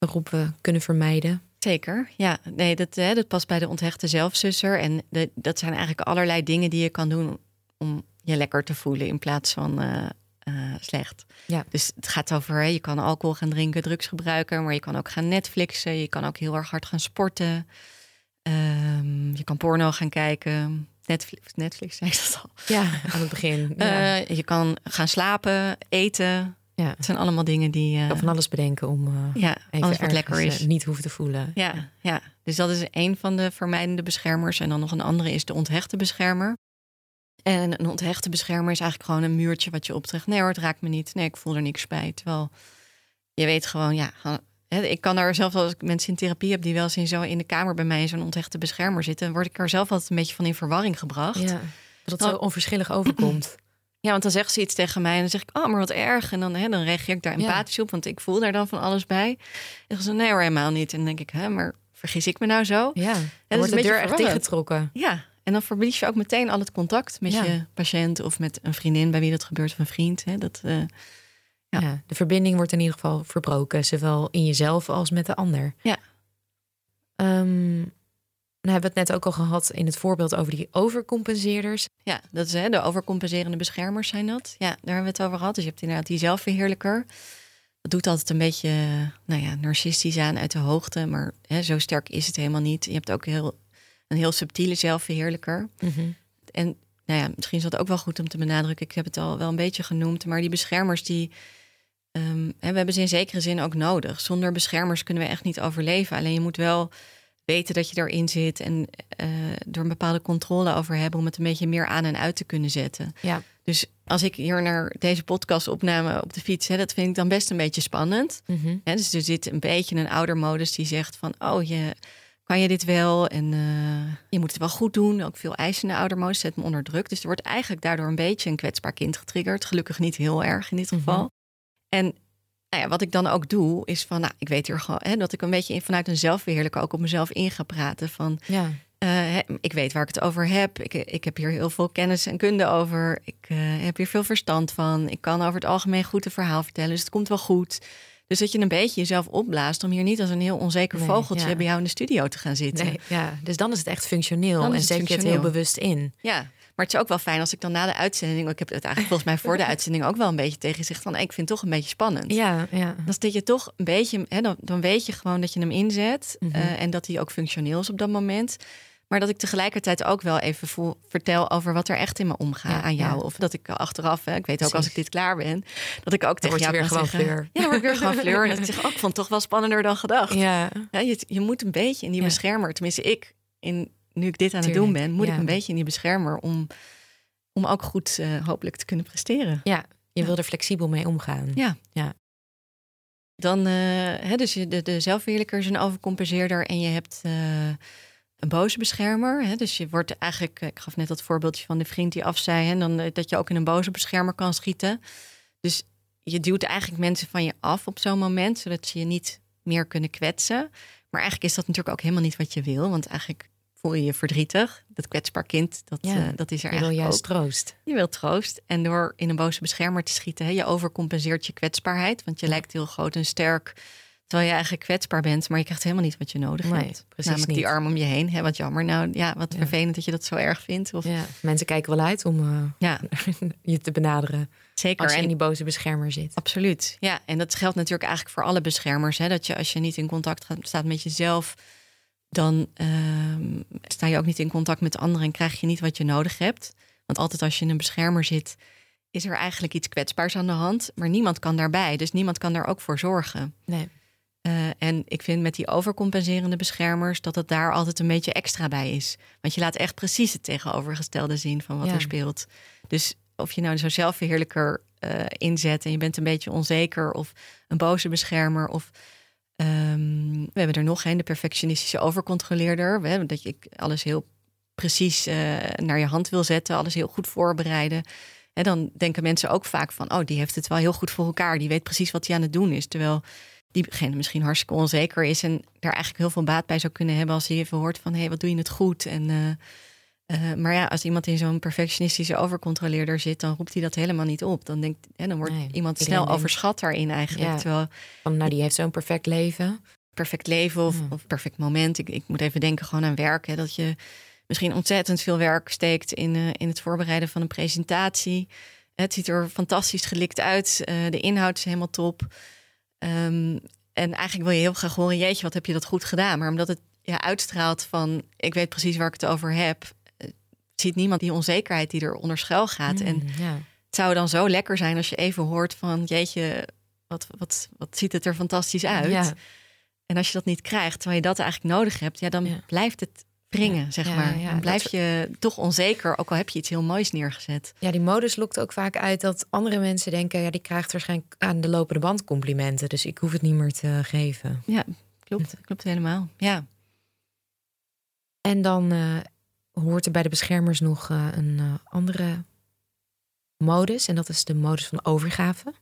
waarop we kunnen vermijden? Zeker, ja. Nee, dat, hè, dat past bij de onthechte zelfsusser. En de, dat zijn eigenlijk allerlei dingen die je kan doen om je lekker te voelen in plaats van uh, uh, slecht. Ja. Dus het gaat over, hè, je kan alcohol gaan drinken, drugs gebruiken, maar je kan ook gaan Netflixen, je kan ook heel erg hard gaan sporten. Um, je kan porno gaan kijken. Netflix, Netflix zei ik dat al. Ja, aan het begin. Ja. Uh, je kan gaan slapen, eten. Ja. Het zijn allemaal dingen die... Kan van alles bedenken om ja, even alles wat lekker is. niet hoeven te voelen. Ja, ja, dus dat is een van de vermijdende beschermers. En dan nog een andere is de onthechte beschermer. En een onthechte beschermer is eigenlijk gewoon een muurtje wat je optrekt. Nee hoor, het raakt me niet. Nee, ik voel er niks bij. Terwijl je weet gewoon, ja, ik kan daar zelf als ik mensen in therapie heb die wel eens in zo in de kamer bij mij zo'n onthechte beschermer zitten, word ik er zelf altijd een beetje van in verwarring gebracht. Ja, dat het zo onverschillig overkomt. Ja, want dan zegt ze iets tegen mij en dan zeg ik, oh, maar wat erg. En dan, hè, dan reageer ik daar empathisch ja. op, want ik voel daar dan van alles bij. En dan ze, nee hoor, helemaal niet. En dan denk ik, hè, maar vergis ik me nou zo? Ja, dan wordt de deur echt dichtgetrokken. Ja, en dan verlies je ook meteen al het contact met Ja. je patiënt of met een vriendin bij wie dat gebeurt of een vriend. Hè? Dat, eh, Ja. Ja. de verbinding wordt in ieder geval verbroken, zowel in jezelf als met de ander. Ja. Ehm, nou hebben we het net ook al gehad in het voorbeeld over die overcompenseerders. ja, dat is hè, de overcompenserende beschermers zijn dat. Ja, daar hebben we het over gehad. Dus je hebt inderdaad die zelfverheerlijker. Dat doet altijd een beetje, nou ja, narcistisch aan uit de hoogte. Maar hè, zo sterk is het helemaal niet. Je hebt ook heel, een heel subtiele zelfverheerlijker. En nou ja, misschien is dat ook wel goed om te benadrukken. Ik heb het al wel een beetje genoemd. Maar die beschermers, die, ehm, hè, we hebben ze in zekere zin ook nodig. Zonder beschermers kunnen we echt niet overleven. Alleen je moet wel weten dat je erin zit. En eh er een bepaalde controle over hebben. Om het een beetje meer aan en uit te kunnen zetten. Ja. Dus als ik hier naar deze podcast opname op de fiets, hè, dat vind ik dan best een beetje spannend. Hè, dus er zit een beetje een oudermodus die zegt van, oh, je, kan je dit wel? En eh, je moet het wel goed doen. Ook veel eisende oudermodus zet me onder druk. Dus er wordt eigenlijk daardoor een beetje een kwetsbaar kind getriggerd. Gelukkig niet heel erg in dit Mhm. geval. En nou ja, wat ik dan ook doe, is van, nou, ik weet hier gewoon, hè, dat ik een beetje in, vanuit een zelfbeheerlijke ook op mezelf in ga praten. Van, Ja. eh, ik weet waar ik het over heb. Ik, ik heb hier heel veel kennis en kunde over. Ik eh, heb hier veel verstand van. Ik kan over het algemeen goed een verhaal vertellen. Dus het komt wel goed. Dus dat je een beetje jezelf opblaast om hier niet als een heel onzeker Nee, vogeltje ja. bij jou in de studio te gaan zitten. Nee, ja, dus dan is het echt functioneel en zet je het heel bewust in. Ja, maar het is ook wel fijn als ik dan na de uitzending, ik heb het eigenlijk volgens mij voor de uitzending ook wel een beetje tegen zegt van, ik vind het toch een beetje spannend. Ja, ja. Dan dat je toch een beetje, hè, dan, dan weet je gewoon dat je hem inzet Mhm. eh, en dat hij ook functioneel is op dat moment. Maar dat ik tegelijkertijd ook wel even voel, vertel over wat er echt in me omgaat Ja, aan jou. ja. Of dat ik achteraf, hè, ik weet ook als ik dit klaar ben, dat ik ook tegen jou weer gewoon zeggen, fleur. Ja, dan word ik weer gewoon fleur. En dat ik zeg, oh, ik vond het toch wel spannender dan gedacht. Ja, Ja, je, je moet een beetje in die beschermer, tenminste ik, in, nu ik dit aan het doen ben, moet ja. ik een beetje in die beschermer om, om ook goed eh, hopelijk te kunnen presteren. ja. je Ja. wil er flexibel mee omgaan. Ja. Ja. Dan, eh, hè, dus je, de, de zelfverheerlijker is een overcompenseerder en je hebt eh, een boze beschermer. Hè, dus je wordt eigenlijk, ik gaf net dat voorbeeldje van de vriend die afzei, hè, dan, dat je ook in een boze beschermer kan schieten. Dus je duwt eigenlijk mensen van je af op zo'n moment, zodat ze je niet meer kunnen kwetsen. Maar eigenlijk is dat natuurlijk ook helemaal niet wat je wil, want eigenlijk voel je je verdrietig. Dat kwetsbaar kind, dat, Ja, eh, dat is er Je wil eigenlijk juist ook. troost. Je wilt troost. En door in een boze beschermer te schieten, hè, je overcompenseert je kwetsbaarheid. Want je lijkt heel groot en sterk, terwijl je eigenlijk kwetsbaar bent. Maar je krijgt helemaal niet wat je nodig Nee, hebt. precies Namelijk die arm om je heen. Hè, wat jammer. Nou ja, wat Ja. vervelend dat je dat zo erg vindt. Of, ja. Ja. Mensen kijken wel uit om eh, je te benaderen zeker. als je En in die boze beschermer zit. Absoluut. Ja, en dat geldt natuurlijk eigenlijk voor alle beschermers. Hè? Dat je als je niet in contact gaat, staat met jezelf, dan ehm, sta je ook niet in contact met anderen en krijg je niet wat je nodig hebt. Want altijd als je in een beschermer zit, is er eigenlijk iets kwetsbaars aan de hand. Maar niemand kan daarbij. Dus niemand kan daar ook voor zorgen. Nee. Eh, en ik vind met die overcompenserende beschermers dat het daar altijd een beetje extra bij is. Want je laat echt precies het tegenovergestelde zien van wat Ja. er speelt. Dus of je nou zo'n zelfverheerlijker eh, inzet en je bent een beetje onzeker of een boze beschermer of ehm, we hebben er nog een, de perfectionistische overcontroleerder. We dat je alles heel precies eh, naar je hand wil zetten, alles heel goed voorbereiden. En dan denken mensen ook vaak van, oh, die heeft het wel heel goed voor elkaar. Die weet precies wat hij aan het doen is. Terwijl diegene misschien hartstikke onzeker is en daar eigenlijk heel veel baat bij zou kunnen hebben als hij even hoort van, hé, hey, wat doe je het goed? En eh, eh, maar ja, als iemand in zo'n perfectionistische overcontroleerder zit, dan roept hij dat helemaal niet op. Dan denkt, hè, dan wordt Nee, iemand snel denkt- overschat daarin eigenlijk. Ja. Terwijl Van, nou, die heeft zo'n perfect leven. perfect leven of, Ja. of perfect moment. Ik, ik moet even denken gewoon aan werk. Hè, dat je misschien ontzettend veel werk steekt in, eh, in het voorbereiden van een presentatie. Het ziet er fantastisch gelikt uit. eh, de inhoud is helemaal top. Ehm, en eigenlijk wil je heel graag horen, jeetje, wat heb je dat goed gedaan? Maar omdat het ja, uitstraalt van, ik weet precies waar ik het over heb... ziet niemand die onzekerheid die er onder schuil gaat. En Mm, ja. het zou dan zo lekker zijn als je even hoort van, jeetje, wat, wat, wat ziet het er fantastisch uit? Ja. En als je dat niet krijgt, terwijl je dat eigenlijk nodig hebt, ja, dan Ja. blijft het wringen, Ja, zeg maar. dan blijf je toch onzeker, ook al heb je iets heel moois neergezet. ja, die modus lokt ook vaak uit dat andere mensen denken... ja, die krijgt waarschijnlijk aan de lopende band complimenten. Dus ik hoef het niet meer te geven. Ja, klopt, klopt helemaal. Ja, En dan eh, hoort er bij de beschermers nog eh, een eh, andere modus. En dat is de modus van overgave.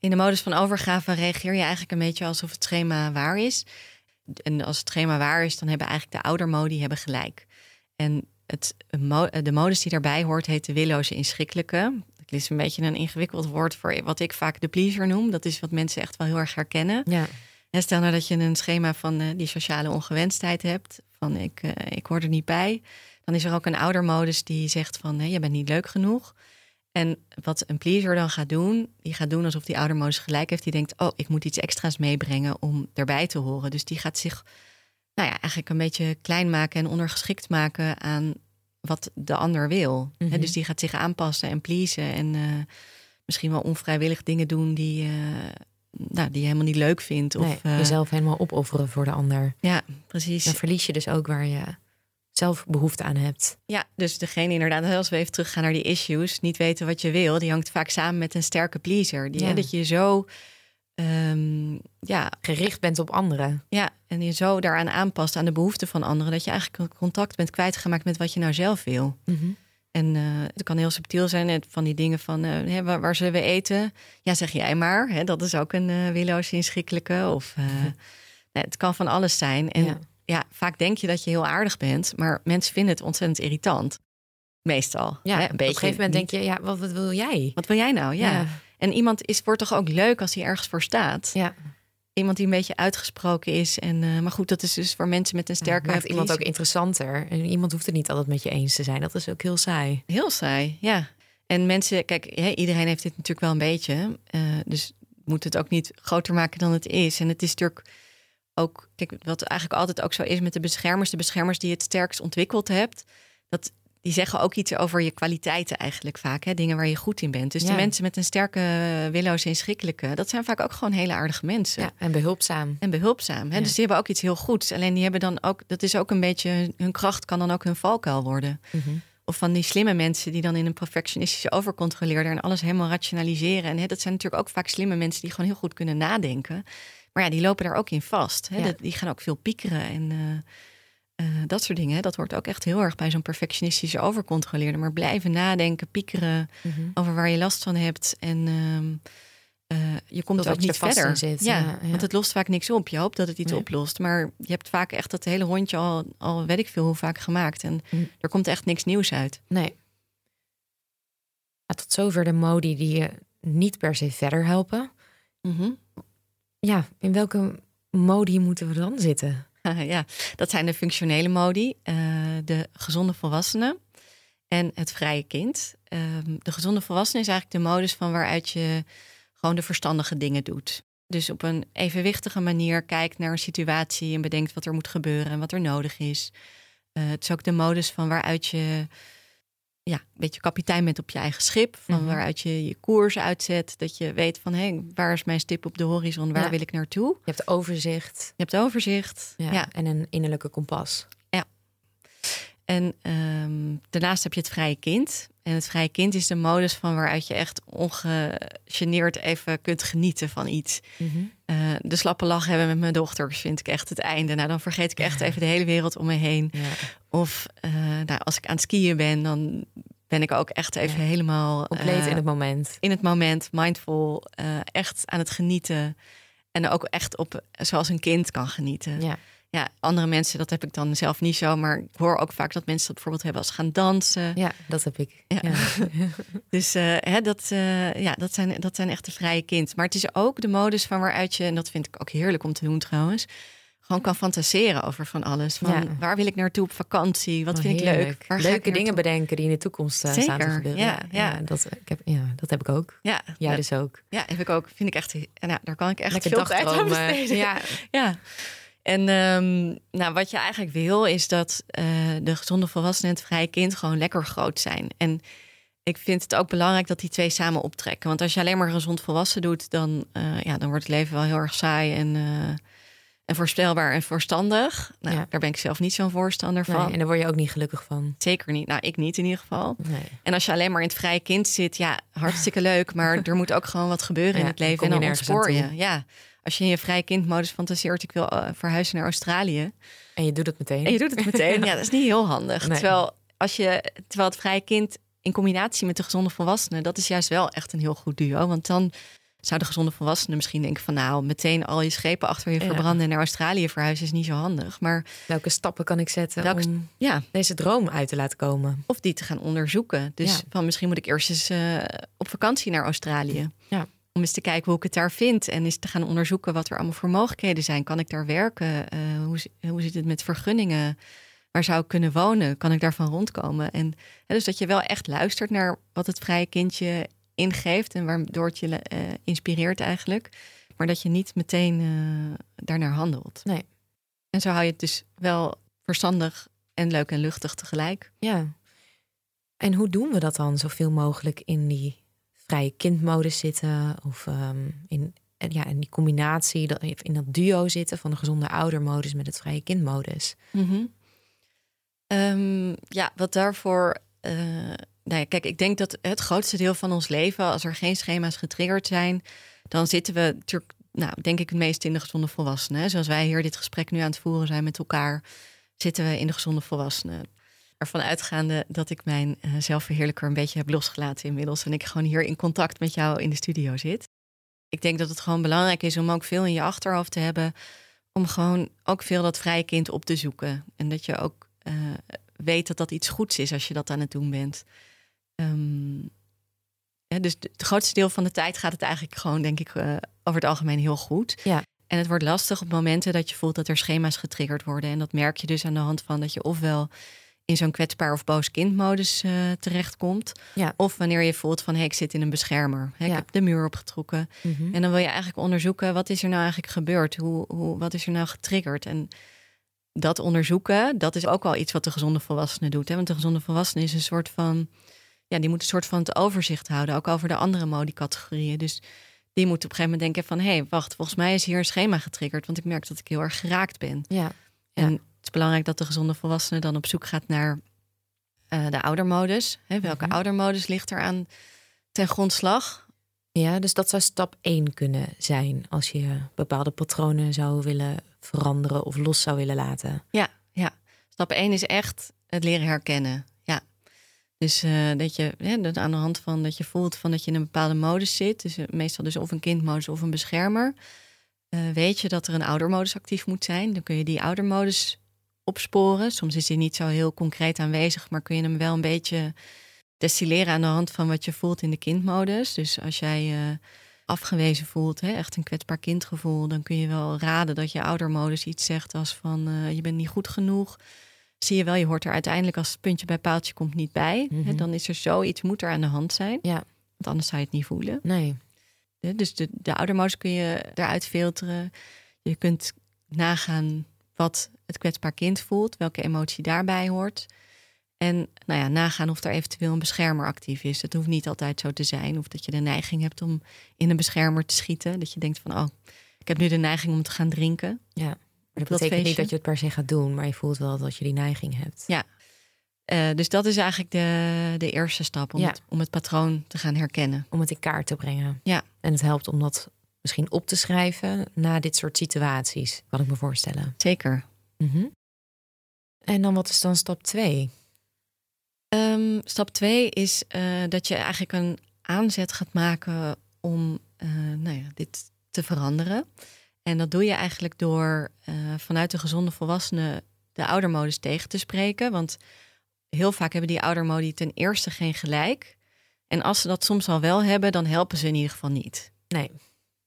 in de modus van overgave reageer je eigenlijk een beetje alsof het schema waar is. En als het schema waar is, dan hebben eigenlijk de oudermodi hebben gelijk. En het, de modus die daarbij hoort, heet de willoze inschikkelijke. Het is een beetje een ingewikkeld woord voor wat ik vaak de pleaser noem. Dat is wat mensen echt wel heel erg herkennen. Ja, En stel nou dat je een schema van eh, die sociale ongewenstheid hebt, van ik, ik hoor er niet bij, dan is er ook een oudermodus die zegt van nee, je bent niet leuk genoeg. En wat een pleaser dan gaat doen, die gaat doen alsof die oudermodus gelijk heeft. Die denkt, oh, ik moet iets extra's meebrengen om erbij te horen. Dus die gaat zich, nou ja, eigenlijk een beetje klein maken en ondergeschikt maken aan wat de ander wil. Mhm. dus die gaat zich aanpassen en pleasen en eh, misschien wel onvrijwillig dingen doen die, eh, nou, die je helemaal niet leuk vindt. Of, nee, eh, jezelf helemaal opofferen voor de ander. Ja, precies. Dan verlies je dus ook waar je zelf behoefte aan hebt. Ja, dus degene inderdaad, als we even teruggaan naar die issues, niet weten wat je wil, die hangt vaak samen met een sterke pleaser. Die, Ja. hè, dat je zo, ehm, ja, Gericht bent op anderen. ja, en je zo daaraan aanpast aan de behoeften van anderen, dat je eigenlijk contact bent kwijtgemaakt met wat je nou zelf wil. En eh, het kan heel subtiel zijn, van die dingen van eh, hè, waar, waar zullen we eten? Ja, zeg jij maar. Hè, dat is ook een uh, willoos inschikkelijke. Of nee, het kan van alles zijn. En ja. Ja. vaak denk je dat je heel aardig bent, maar mensen vinden het ontzettend irritant. Meestal. Ja, hè, op een gegeven moment denk je, ja, wat, wat wil jij? Wat wil jij nou? Ja. Ja. En iemand is, wordt toch ook leuk als hij ergens voor staat. Ja. Iemand die een beetje uitgesproken is. En, uh, maar goed, dat is dus voor mensen met een sterke. Ja, maakt iemand ook interessanter. En iemand hoeft het niet altijd met je eens te zijn. Dat is ook heel saai. Heel saai, ja. En mensen, kijk, iedereen heeft dit natuurlijk wel een beetje. Uh, dus moet het ook niet groter maken dan het is. En het is natuurlijk ook, kijk, wat eigenlijk altijd ook zo is met de beschermers, de beschermers die het sterkst ontwikkeld hebt, dat die zeggen ook iets over je kwaliteiten eigenlijk vaak, hè? dingen waar je goed in bent. Dus de mensen met een sterke willoze inschikkelijke, dat zijn vaak ook gewoon hele aardige mensen. Ja, en behulpzaam. En behulpzaam. Hè? Dus die hebben ook iets heel goeds. Alleen die hebben dan ook, dat is ook een beetje, hun kracht kan dan ook hun valkuil worden. Mm of van die slimme mensen die dan in een perfectionistische overcontroleerder en alles helemaal rationaliseren. En hè, dat zijn natuurlijk ook vaak slimme mensen die gewoon heel goed kunnen nadenken. Maar ja, die lopen daar ook in vast. Hè. Die gaan ook veel piekeren en uh, uh, dat soort dingen. Dat wordt ook echt heel erg bij zo'n perfectionistische overcontroleerder. Maar blijven nadenken, piekeren mm -hmm. over waar je last van hebt. En uh, uh, je komt dat ook niet verder. Zit. Ja, Ja, ja, want het lost vaak niks op. Je hoopt dat het iets Nee. oplost. Maar je hebt vaak echt dat hele rondje al, al weet ik veel hoe vaak gemaakt. En Hm. er komt echt niks nieuws uit. Nee. Tot zover de modi die je niet per se verder helpen. Mhm. Ja, in welke modi moeten we dan zitten? ja, dat zijn de functionele modi, eh, de gezonde volwassene en het vrije kind. Ehm, de gezonde volwassene is eigenlijk de modus van waaruit je gewoon de verstandige dingen doet. Dus op een evenwichtige manier kijkt naar een situatie en bedenkt wat er moet gebeuren en wat er nodig is. Eh, het is ook de modus van waaruit je ja, een beetje kapitein bent op je eigen schip. Van Mhm. waaruit je je koers uitzet. Dat je weet van hé, waar is mijn stip op de horizon? Waar Ja. wil ik naartoe? Je hebt overzicht Je hebt overzicht. ja, ja. en een innerlijke kompas. En ehm, daarnaast heb je het vrije kind. En het vrije kind is de modus van waaruit je echt ongegeneerd even kunt genieten van iets. Eh, de slappe lach hebben met mijn dochters vind ik echt het einde. Nou, dan vergeet ik echt even de hele wereld om me heen. Ja. Of eh, nou, als ik aan het skiën ben, dan ben ik ook echt even Ja. helemaal Compleet eh, in het moment. in het moment, mindful, echt aan het genieten. En ook echt op zoals een kind kan genieten Ja. Ja, andere mensen, dat heb ik dan zelf niet zo. Maar ik hoor ook vaak dat mensen dat bijvoorbeeld hebben als gaan dansen. ja, dat heb ik. Ja. Ja. Dus eh, hè, dat, eh, ja, dat, zijn, dat zijn echt de vrije kind. Maar het is ook de modus van waaruit je, en dat vind ik ook heerlijk om te doen trouwens, gewoon kan fantaseren over van alles. Van Ja. waar wil ik naartoe op vakantie? Wat Oh, vind ik leuk? Waar Leuke ik dingen bedenken die in de toekomst staan te Zeker, gebeuren. ja, ja. dat, ik heb, ja, dat heb ik ook. Ja, Jij dus ook. ja, heb ik ook. Vind ik echt, en ja, daar kan ik echt Lekker veel tijd aan besteden. Ja, Ja. En ehm, nou, wat je eigenlijk wil, is dat eh, de gezonde volwassene en het vrije kind gewoon lekker groot zijn. En ik vind het ook belangrijk dat die twee samen optrekken. Want als je alleen maar gezond volwassen doet, dan, eh, ja, dan wordt het leven wel heel erg saai en, eh, en voorspelbaar en verstandig. Nou, Ja. Daar ben ik zelf niet zo'n voorstander nee, van. en daar word je ook niet gelukkig van. Zeker niet. Nou, ik niet in ieder geval. Nee. En als je alleen maar in het vrije kind zit, ja, hartstikke leuk. Maar er moet ook gewoon wat gebeuren in het leven. En dan ontspoor je. Ja. Als je in je vrije kindmodus fantaseert, ik wil eh, verhuizen naar Australië. En je doet het meteen. En je doet het meteen. Ja, dat is niet heel handig. Nee. Terwijl, als je, terwijl het vrije kind in combinatie met de gezonde volwassene, dat is juist wel echt een heel goed duo. Want dan zou de gezonde volwassene misschien denken van nou, meteen al je schepen achter je Ja. verbranden en naar Australië verhuizen is niet zo handig. Maar Welke stappen kan ik zetten Welke om ja, deze droom uit te laten komen? of die te gaan onderzoeken. Dus Ja. van misschien moet ik eerst eens eh, op vakantie naar Australië. Ja. Om eens te kijken hoe ik het daar vind. En eens te gaan onderzoeken wat er allemaal voor mogelijkheden zijn. Kan ik daar werken? Eh, hoe, hoe zit het met vergunningen? Waar zou ik kunnen wonen? Kan ik daarvan rondkomen? En hè, dus dat je wel echt luistert naar wat het vrije kindje ingeeft. En waardoor het je eh, inspireert eigenlijk. Maar dat je niet meteen eh, daarnaar handelt. Nee. En zo hou je het dus wel verstandig en leuk en luchtig tegelijk. Ja. En hoe doen we dat dan zoveel mogelijk in die vrije kindmodus zitten? Of ehm, in, en ja, in die combinatie, dat- in dat duo zitten van de gezonde oudermodus met het vrije kindmodus? Ehm, ja, wat daarvoor. eh, nou kijk, ik denk dat het grootste deel van ons leven, als er geen schema's getriggerd zijn, dan zitten we natuurlijk, nou, denk ik, het meest in de gezonde volwassenen. Zoals wij hier dit gesprek nu aan het voeren zijn met elkaar, zitten we in de gezonde volwassenen. Ervan uitgaande dat ik mijn eh, zelfverheerlijker een beetje heb losgelaten inmiddels en ik gewoon hier in contact met jou in de studio zit. Ik denk dat het gewoon belangrijk is om ook veel in je achterhoofd te hebben om gewoon ook veel dat vrije kind op te zoeken. En dat je ook eh, weet dat dat iets goeds is als je dat aan het doen bent. Ehm, Ja, dus het grootste deel van de tijd gaat het eigenlijk gewoon, denk ik, uh, over het algemeen heel goed. Ja. En het wordt lastig op momenten dat je voelt dat er schema's getriggerd worden. En dat merk je dus aan de hand van dat je ofwel in zo'n kwetsbaar of boos kindmodus uh, terechtkomt. Ja. Of wanneer je voelt van hey, ik zit in een beschermer. Ja. Ik heb de muur opgetrokken. Mhm. En dan wil je eigenlijk onderzoeken wat is er nou eigenlijk gebeurd? Hoe, hoe, wat is er nou getriggerd? En dat onderzoeken, dat is ook wel iets wat de gezonde volwassene doet. Hè? Want de gezonde volwassene is een soort van, ja, die moet een soort van het overzicht houden, ook over de andere modi-categorieën. Dus die moet op een gegeven moment denken van, hé, hey, wacht, volgens mij is hier een schema getriggerd, want ik merk dat ik heel erg geraakt ben. Ja. En Ja. Is belangrijk dat de gezonde volwassene dan op zoek gaat naar eh, de oudermodus. Hè? Welke Mhm. oudermodus ligt er aan ten grondslag? ja, dus dat zou stap 1 kunnen zijn als je bepaalde patronen zou willen veranderen of los zou willen laten. Ja, ja. Stap 1 is echt het leren herkennen. Ja. Dus eh, dat je dat aan de hand van dat je voelt van dat je in een bepaalde modus zit, dus eh, meestal dus of een kindmodus of een beschermer, weet je dat er een oudermodus actief moet zijn. Dan kun je die oudermodus opsporen. Soms is die niet zo heel concreet aanwezig, maar kun je hem wel een beetje destilleren aan de hand van wat je voelt in de kindmodus. Dus als jij eh, afgewezen voelt, hè, echt een kwetsbaar kindgevoel, dan kun je wel raden dat je oudermodus iets zegt als van eh, je bent niet goed genoeg. Zie je wel, je hoort er uiteindelijk als het puntje bij paaltje komt niet bij. Hè, Mhm. dan is er zoiets, moet er aan de hand zijn. Ja. Want anders zou je het niet voelen. Nee. Dus de, de oudermodus kun je eruit filteren. Je kunt nagaan wat het kwetsbaar kind voelt, welke emotie daarbij hoort. En nou ja, nagaan of er eventueel een beschermer actief is. Het hoeft niet altijd zo te zijn. Of dat je de neiging hebt om in een beschermer te schieten. Dat je denkt van, oh, ik heb nu de neiging om te gaan drinken. Ja. Maar dat dat betekent niet dat je het per se gaat doen, maar je voelt wel dat je die neiging hebt. Ja. Eh, dus dat is eigenlijk de, de eerste stap om, Ja. het, om het patroon te gaan herkennen. Om het in kaart te brengen. Ja. En het helpt om dat misschien op te schrijven na dit soort situaties, kan ik me voorstellen. Zeker. Mhm. En dan wat is dan stap 2? Ehm, stap twee is eh, dat je eigenlijk een aanzet gaat maken om eh, nou ja, dit te veranderen. En dat doe je eigenlijk door eh, vanuit de gezonde volwassenen de oudermodus tegen te spreken. Want heel vaak hebben die oudermodi ten eerste geen gelijk. En als ze dat soms al wel hebben, dan helpen ze in ieder geval niet. Nee.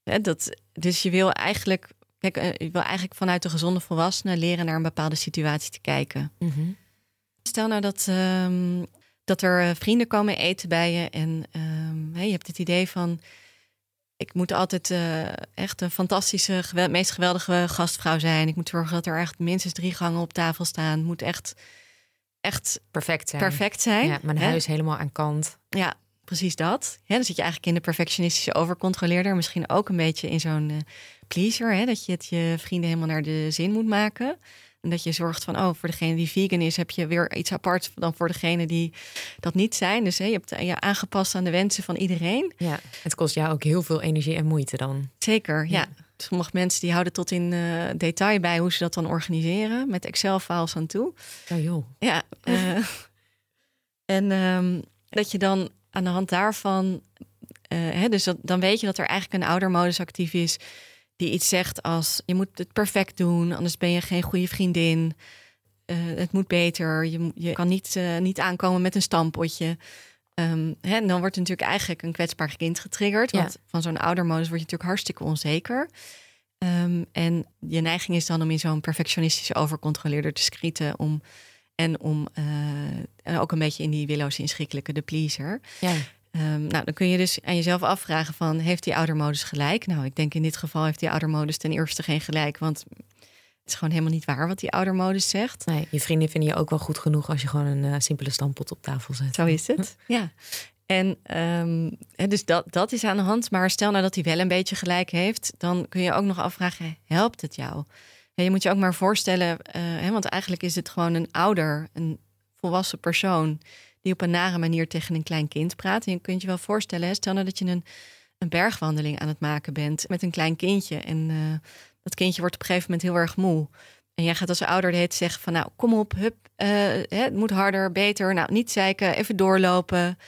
Dat, dus je wil eigenlijk, kijk, eh, je wil eigenlijk vanuit de gezonde volwassenen leren naar een bepaalde situatie te kijken. Mhm. Stel nou dat, ehm, dat er eh, vrienden komen eten bij je en ehm, je hebt het idee van... ik moet altijd eh, echt een fantastische, meest geweldige gastvrouw zijn. Ik moet zorgen dat er echt minstens drie gangen op tafel staan. Het moet echt, echt Perfect zijn. perfect zijn. Ja, mijn hè? huis helemaal aan kant. Ja, precies dat. Ja, dan zit je eigenlijk in de perfectionistische overcontroleerder. Misschien ook een beetje in zo'n eh, pleaser. Hè? Dat je het je vrienden helemaal naar de zin moet maken. En dat je zorgt van, oh, voor degene die vegan is, heb je weer iets aparts dan voor degene die dat niet zijn. Dus hè, je hebt je aangepast aan de wensen van iedereen. Ja. Het kost jou ook heel veel energie en moeite dan. Zeker, ja. Ja. Sommige mensen die houden tot in eh, detail bij hoe ze dat dan organiseren. Met Excel-files aan toe. Oh joh. Ja. eh, en ehm, dat je dan aan de hand daarvan, eh, hè, dus dat, dan weet je dat er eigenlijk een oudermodus actief is die iets zegt als je moet het perfect doen, anders ben je geen goede vriendin. Eh, het moet beter. Je, je kan niet, eh, niet aankomen met een stampotje. Ehm, hè, en dan wordt natuurlijk eigenlijk een kwetsbaar kind getriggerd. Ja. Want van zo'n oudermodus word je natuurlijk hartstikke onzeker. Ehm, en je neiging is dan om in zo'n perfectionistische overcontroleerder te schieten. Om, en om en ook een beetje in die willoos inschikkelijke de pleaser. Ja. Ehm, nou, dan kun je dus aan jezelf afvragen van... heeft die oudermodus gelijk? Nou, ik denk in dit geval heeft die oudermodus ten eerste geen gelijk... want het is gewoon helemaal niet waar wat die oudermodus zegt. Nee, je vrienden vinden je ook wel goed genoeg als je gewoon een eh, simpele stampot op tafel zet. Zo is het. Ja. En ehm, dus dat, dat is aan de hand. Maar stel nou dat hij wel een beetje gelijk heeft... dan kun je ook nog afvragen, helpt het jou? Je moet je ook maar voorstellen... eh, want eigenlijk is het gewoon een ouder, een volwassen persoon... die op een nare manier tegen een klein kind praat. En je kunt je wel voorstellen, stel nou dat je een, een bergwandeling aan het maken bent... met een klein kindje en eh, dat kindje wordt op een gegeven moment heel erg moe... En jij gaat als ouder de zeggen van nou, kom op, hup, eh, het moet harder, beter. Nou, niet zeiken, even doorlopen.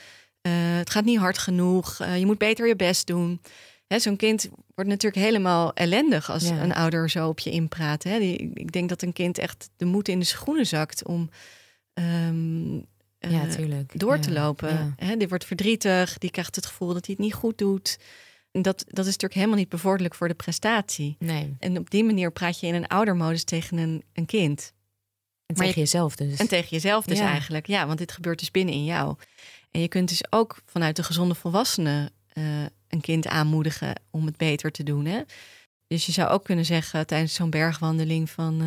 Het gaat niet hard genoeg. Je moet beter je best doen. Hè, Zo'n kind wordt natuurlijk helemaal ellendig als Ja. een ouder zo op je inpraat. Hè. Die, ik denk dat een kind echt de moed in de schoenen zakt om, ehm, uh, ja, door te lopen. Hè, die wordt verdrietig, die krijgt het gevoel dat hij het niet goed doet. En dat, dat is natuurlijk helemaal niet bevorderlijk voor de prestatie. Nee, En op die manier praat je in een oudermodus tegen een, een kind. en Maar tegen jezelf dus. En tegen jezelf dus Ja. eigenlijk. Ja, want dit gebeurt dus binnen in jou. En je kunt dus ook vanuit de gezonde volwassene eh, een kind aanmoedigen om het beter te doen. Hè? Dus je zou ook kunnen zeggen tijdens zo'n bergwandeling van...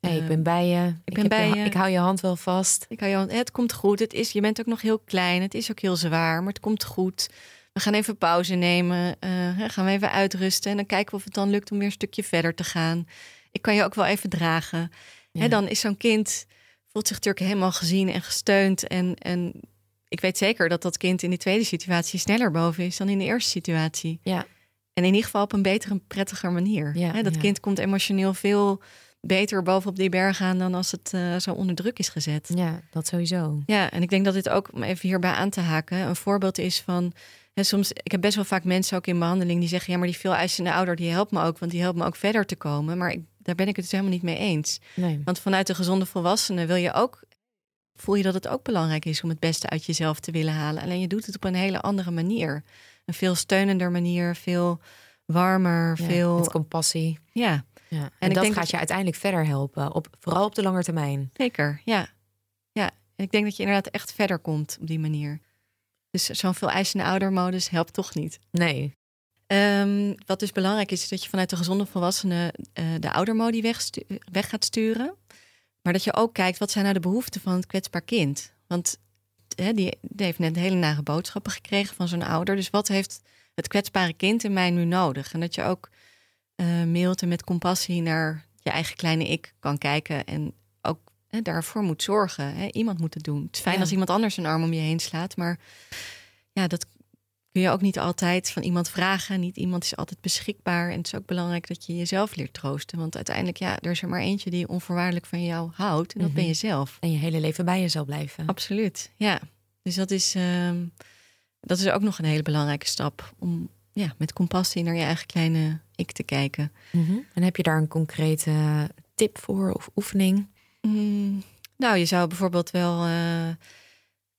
hey, ik eh, ben bij je. Ik, ben bij je. je. Ik hou je hand wel vast. ik hou je hand- het komt goed. Het is, je bent ook nog heel klein. Het is ook heel zwaar, maar het komt goed. We gaan even pauze nemen. eh, gaan we even uitrusten. En dan kijken we of het dan lukt om weer een stukje verder te gaan. Ik kan je ook wel even dragen. Ja. Hè, dan is zo'n kind voelt zich natuurlijk helemaal gezien en gesteund. En, en ik weet zeker dat dat kind in die tweede situatie sneller boven is dan in de eerste situatie. Ja. En in ieder geval op een betere en prettiger manier. Ja, dat ja. kind komt emotioneel veel beter bovenop die berg aan dan als het eh, zo onder druk is gezet. Ja, dat sowieso. Ja, en ik denk dat dit ook, om even hierbij aan te haken, een voorbeeld is van. Hè, soms, ik heb best wel vaak mensen ook in behandeling die zeggen: ja, maar die veel eisende ouder die helpt me ook, want die helpt me ook verder te komen. Maar ik, daar ben ik het dus helemaal niet mee eens. Nee. Want vanuit de gezonde volwassene wil je ook, voel je dat het ook belangrijk is om het beste uit jezelf te willen halen. Alleen je doet het op een hele andere manier. Een veel steunender manier, veel warmer, Ja, veel. Met compassie. Ja, Ja. En, dat gaat dat- je uiteindelijk verder helpen. Op, vooral op de lange termijn. zeker. Ja. ja. En ik denk dat je inderdaad echt verder komt op die manier. Dus zo'n veel eisende oudermodus helpt toch niet. Nee. Ehm, wat dus belangrijk is, is dat je vanuit de gezonde volwassene eh, de oudermodie wegstu- weg gaat sturen. Maar dat je ook kijkt, wat zijn nou de behoeften van het kwetsbaar kind? Want hè, die, die heeft net hele nare boodschappen gekregen van zijn ouder. Dus wat heeft het kwetsbare kind in mij nu nodig? En dat je ook eh mailt en met compassie naar je eigen kleine ik kan kijken. En ook hè, daarvoor moet zorgen. Hè? Iemand moet het doen. Het is fijn Ja. als iemand anders een arm om je heen slaat. Maar ja, dat kun je ook niet altijd van iemand vragen. Niet iemand is altijd beschikbaar. En het is ook belangrijk dat je jezelf leert troosten. Want uiteindelijk, ja, er is er maar eentje die onvoorwaardelijk van jou houdt. En dat ben Mhm. je zelf. En je hele leven bij je zal blijven. Absoluut, ja. Dus dat is, ehm, dat is ook nog een hele belangrijke stap. Om ja, met compassie naar je eigen kleine ik te kijken. Mhm. En heb je daar een concrete tip voor of oefening? Mm, nou, je zou bijvoorbeeld wel eh,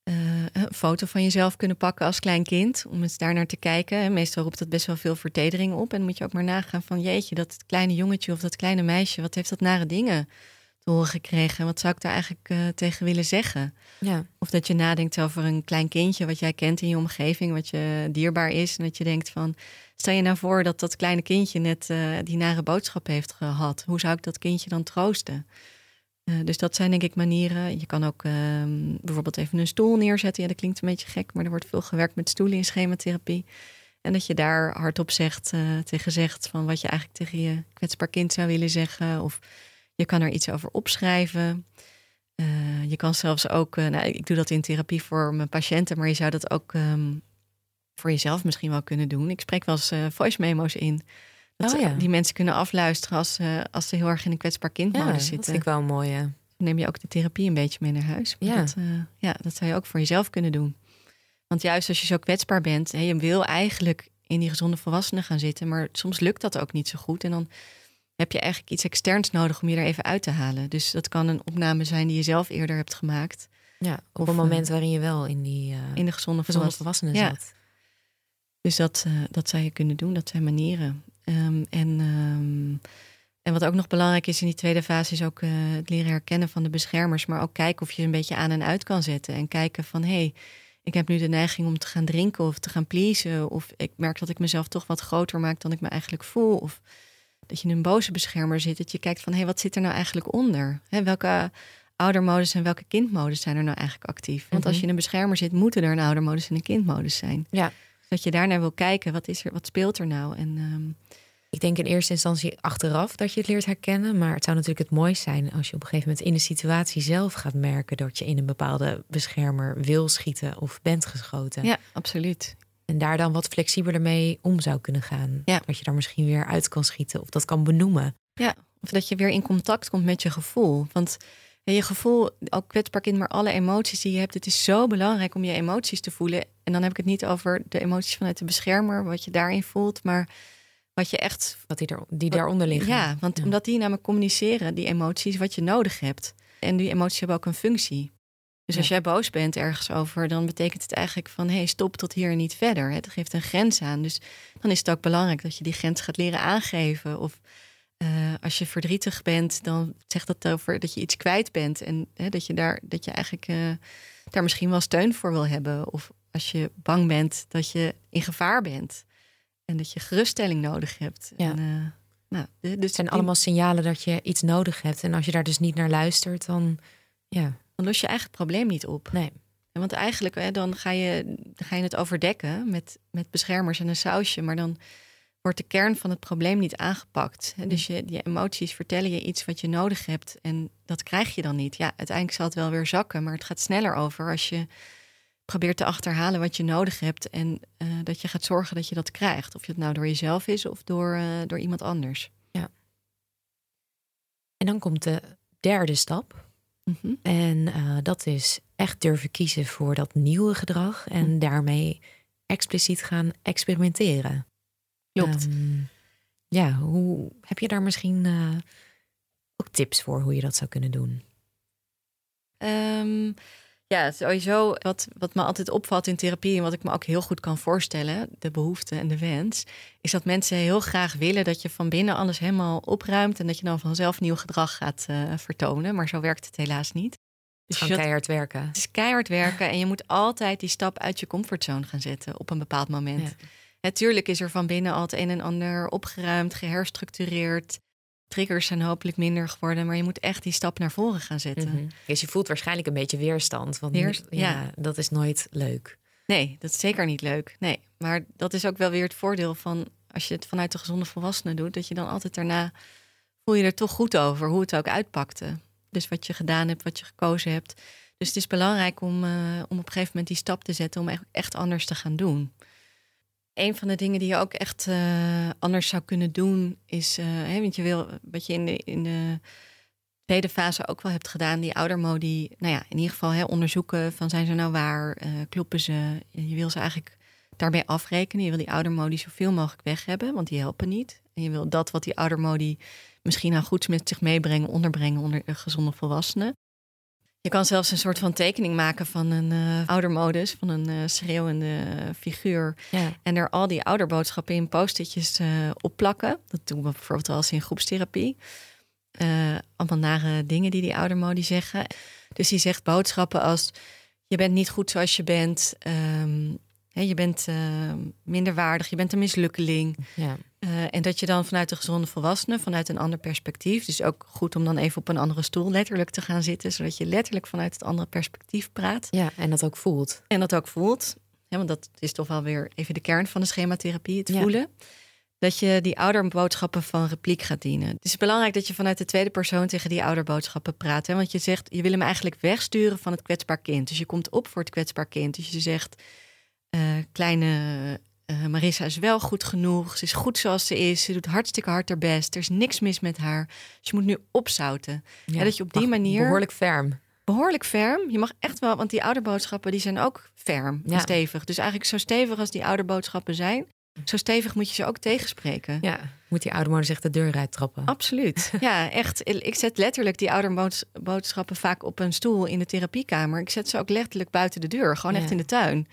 eh, een foto van jezelf kunnen pakken als klein kind. Om eens daar naar te kijken. En meestal roept dat best wel veel vertedering op. En dan moet je ook maar nagaan van jeetje, dat kleine jongetje of dat kleine meisje, wat heeft dat nare dingen te horen gekregen? Wat zou ik daar eigenlijk eh, tegen willen zeggen? Ja. Of dat je nadenkt over een klein kindje wat jij kent in je omgeving, wat je dierbaar is. En dat je denkt van, stel je nou voor dat dat kleine kindje net eh, die nare boodschap heeft gehad. Hoe zou ik dat kindje dan troosten? Eh, dus dat zijn denk ik manieren. Je kan ook ehm, bijvoorbeeld even een stoel neerzetten. Ja, dat klinkt een beetje gek, maar er wordt veel gewerkt met stoelen in schematherapie. En dat je daar hardop zegt, eh, tegen zegt van wat je eigenlijk tegen je kwetsbaar kind zou willen zeggen. Of je kan er iets over opschrijven. Eh, je kan zelfs ook, nou, ik doe dat in therapie voor mijn patiënten, maar je zou dat ook ehm, voor jezelf misschien wel kunnen doen. Ik spreek wel eens voice memo's in. Dat Oh ja. die mensen kunnen afluisteren als, ze als ze heel erg in een kwetsbaar Ja, kindmodus dat zitten. vind ik wel een mooie. Dan neem je ook de therapie een beetje mee naar huis. Maar Ja. Dat, eh, ja, dat zou je ook voor jezelf kunnen doen. Want juist als je zo kwetsbaar bent, hè, je wil eigenlijk in die gezonde volwassenen gaan zitten, maar soms lukt dat ook niet zo goed. En dan heb je eigenlijk iets externs nodig om je er even uit te halen. Dus dat kan een opname zijn die je zelf eerder hebt gemaakt Ja, op Of, een eh, moment waarin je wel in die eh in de gezonde gezonde volwassenen. volwassenen Ja. zat. Dus dat, eh, dat zou je kunnen doen, dat zijn manieren. Ehm, en, ehm, en wat ook nog belangrijk is in die tweede fase, is ook eh, het leren herkennen van de beschermers, maar ook kijken of je een beetje aan en uit kan zetten. En kijken van hé, hey, ik heb nu de neiging om te gaan drinken of te gaan pleasen. Of ik merk dat ik mezelf toch wat groter maak dan ik me eigenlijk voel. Of dat je in een boze beschermer zit. Dat je kijkt van hé, hey, wat zit er nou eigenlijk onder? Hè, welke oudermodus en welke kindmodus zijn er nou eigenlijk actief? Want als Mhm. je in een beschermer zit, moeten er een oudermodus en een kindmodus zijn. Ja. Dat je daarnaar wil kijken, wat, is er, wat speelt er nou? En ehm, Ik denk in eerste instantie achteraf dat je het leert herkennen. Maar het zou natuurlijk het mooist zijn als je op een gegeven moment in de situatie zelf gaat merken dat je in een bepaalde beschermer wil schieten of bent geschoten. ja, absoluut. En daar dan wat flexibeler mee om zou kunnen gaan. Ja. Dat je daar misschien weer uit kan schieten of dat kan benoemen. Of dat je weer in contact komt met je gevoel. Want je gevoel, ook kwetsbaar kind, maar alle emoties die je hebt, het is zo belangrijk om je emoties te voelen. En dan heb ik het niet over de emoties vanuit de beschermer, wat je daarin voelt, maar wat je echt. Wat die, er, die daaronder liggen. Ja, want Ja. omdat die namelijk communiceren, die emoties, wat je nodig hebt. En die emoties hebben ook een functie. Dus als jij boos bent ergens over, dan betekent het eigenlijk van hé, hey, stop tot hier en niet verder. Het geeft een grens aan. Dus dan is het ook belangrijk dat je die grens gaat leren aangeven. Of uh, als je verdrietig bent, dan zegt dat over dat je iets kwijt bent. En hè, dat je daar dat je eigenlijk uh, daar misschien wel steun voor wil hebben. Of als je bang bent dat je in gevaar bent. En dat je geruststelling nodig hebt. Ja. En, uh, nou, dus het zijn allemaal signalen dat je iets nodig hebt. En als je daar dus niet naar luistert, dan ja. Dan los je eigenlijk het probleem niet op. Nee. Want eigenlijk, hè, dan ga je, ga je het overdekken met, met beschermers en een sausje. Maar dan wordt de kern van het probleem niet aangepakt. Dus je, je emoties vertellen je iets wat je nodig hebt. En dat krijg je dan niet. Ja, uiteindelijk zal het wel weer zakken. Maar het gaat sneller over als je probeert te achterhalen wat je nodig hebt. En uh, dat je gaat zorgen dat je dat krijgt. Of het nou door jezelf is of door, uh, door iemand anders. Ja. En dan komt de derde stap. Mm -hmm. En uh, dat is echt durven kiezen voor dat nieuwe gedrag. En mm. daarmee expliciet gaan experimenteren. Klopt. Um, ja, hoe heb je daar misschien uh, ook tips voor hoe je dat zou kunnen doen? Um, ja, sowieso wat, wat me altijd opvalt in therapie en wat ik me ook heel goed kan voorstellen, de behoefte en de wens, is dat mensen heel graag willen dat je van binnen alles helemaal opruimt en dat je dan vanzelf nieuw gedrag gaat uh, vertonen. Maar zo werkt het helaas niet. Dus je keihard werken. Het is keihard werken en je moet altijd die stap uit je comfortzone gaan zetten op een bepaald moment. Ja. Natuurlijk is er van binnen al het een en ander opgeruimd, geherstructureerd. Triggers zijn hopelijk minder geworden, maar je moet echt die stap naar voren gaan zetten. Mm -hmm. Dus je voelt waarschijnlijk een beetje weerstand. Want Weerst, ja, ja, dat is nooit leuk. Nee, dat is zeker niet leuk. Nee, maar dat is ook wel weer het voordeel van als je het vanuit de gezonde volwassenen doet, dat je dan altijd daarna voel je er toch goed over hoe het ook uitpakte. Dus wat je gedaan hebt, wat je gekozen hebt. Dus het is belangrijk om, uh, om op een gegeven moment die stap te zetten om echt, echt anders te gaan doen. Een van de dingen die je ook echt uh, anders zou kunnen doen, is, uh, hè, want je wil, wat je in de, in de tweede fase ook wel hebt gedaan, die oudermodi, nou ja, in ieder geval hè, onderzoeken van zijn ze nou waar, uh, kloppen ze. Je wil ze eigenlijk daarbij afrekenen. Je wil die oudermodi zoveel mogelijk weg hebben, want die helpen niet. En je wil dat wat die oudermodi misschien aan goeds met zich meebrengen, onderbrengen onder gezonde volwassenen. Je kan zelfs een soort van tekening maken van een uh, oudermodus, van een uh, schreeuwende figuur. Ja. En er al die ouderboodschappen in post-itjes uh, op plakken. Dat doen we bijvoorbeeld wel eens in groepstherapie. allemaal nare dingen die die oudermodi zeggen. Dus die zegt boodschappen als... je bent niet goed zoals je bent... Um, je bent minderwaardig, je bent een mislukkeling. Ja. Uh, en dat je dan vanuit de gezonde volwassene, vanuit een ander perspectief. Dus ook goed om dan even op een andere stoel letterlijk te gaan zitten. Zodat je letterlijk vanuit het andere perspectief praat. Ja, en dat ook voelt. En dat ook voelt. Ja, want dat is toch wel weer even de kern van de schematherapie, het Ja. voelen. Dat je die ouderboodschappen van repliek gaat dienen. Het is belangrijk dat je vanuit de tweede persoon tegen die ouderboodschappen praat. Hè? Want je zegt, je wil hem eigenlijk wegsturen van het kwetsbaar kind. Dus je komt op voor het kwetsbaar kind. Dus je zegt, eh, kleine uh, Marissa is wel goed genoeg. Ze is goed zoals ze is. Ze doet hartstikke hard haar best. Er is niks mis met haar. Dus je moet nu opzouten. Ja, dat je op die manier... Behoorlijk ferm. Behoorlijk ferm. Je mag echt wel... Want die ouderboodschappen die zijn ook ferm en Ja. stevig. Dus eigenlijk zo stevig als die ouderboodschappen zijn... zo stevig moet je ze ook tegenspreken. Ja, moet die oude man zich de deur uittrappen. Absoluut. Ja, echt. Ik zet letterlijk die ouderboodschappen vaak op een stoel in de therapiekamer. Ik zet ze ook letterlijk buiten de deur. Gewoon Ja. echt in de tuin.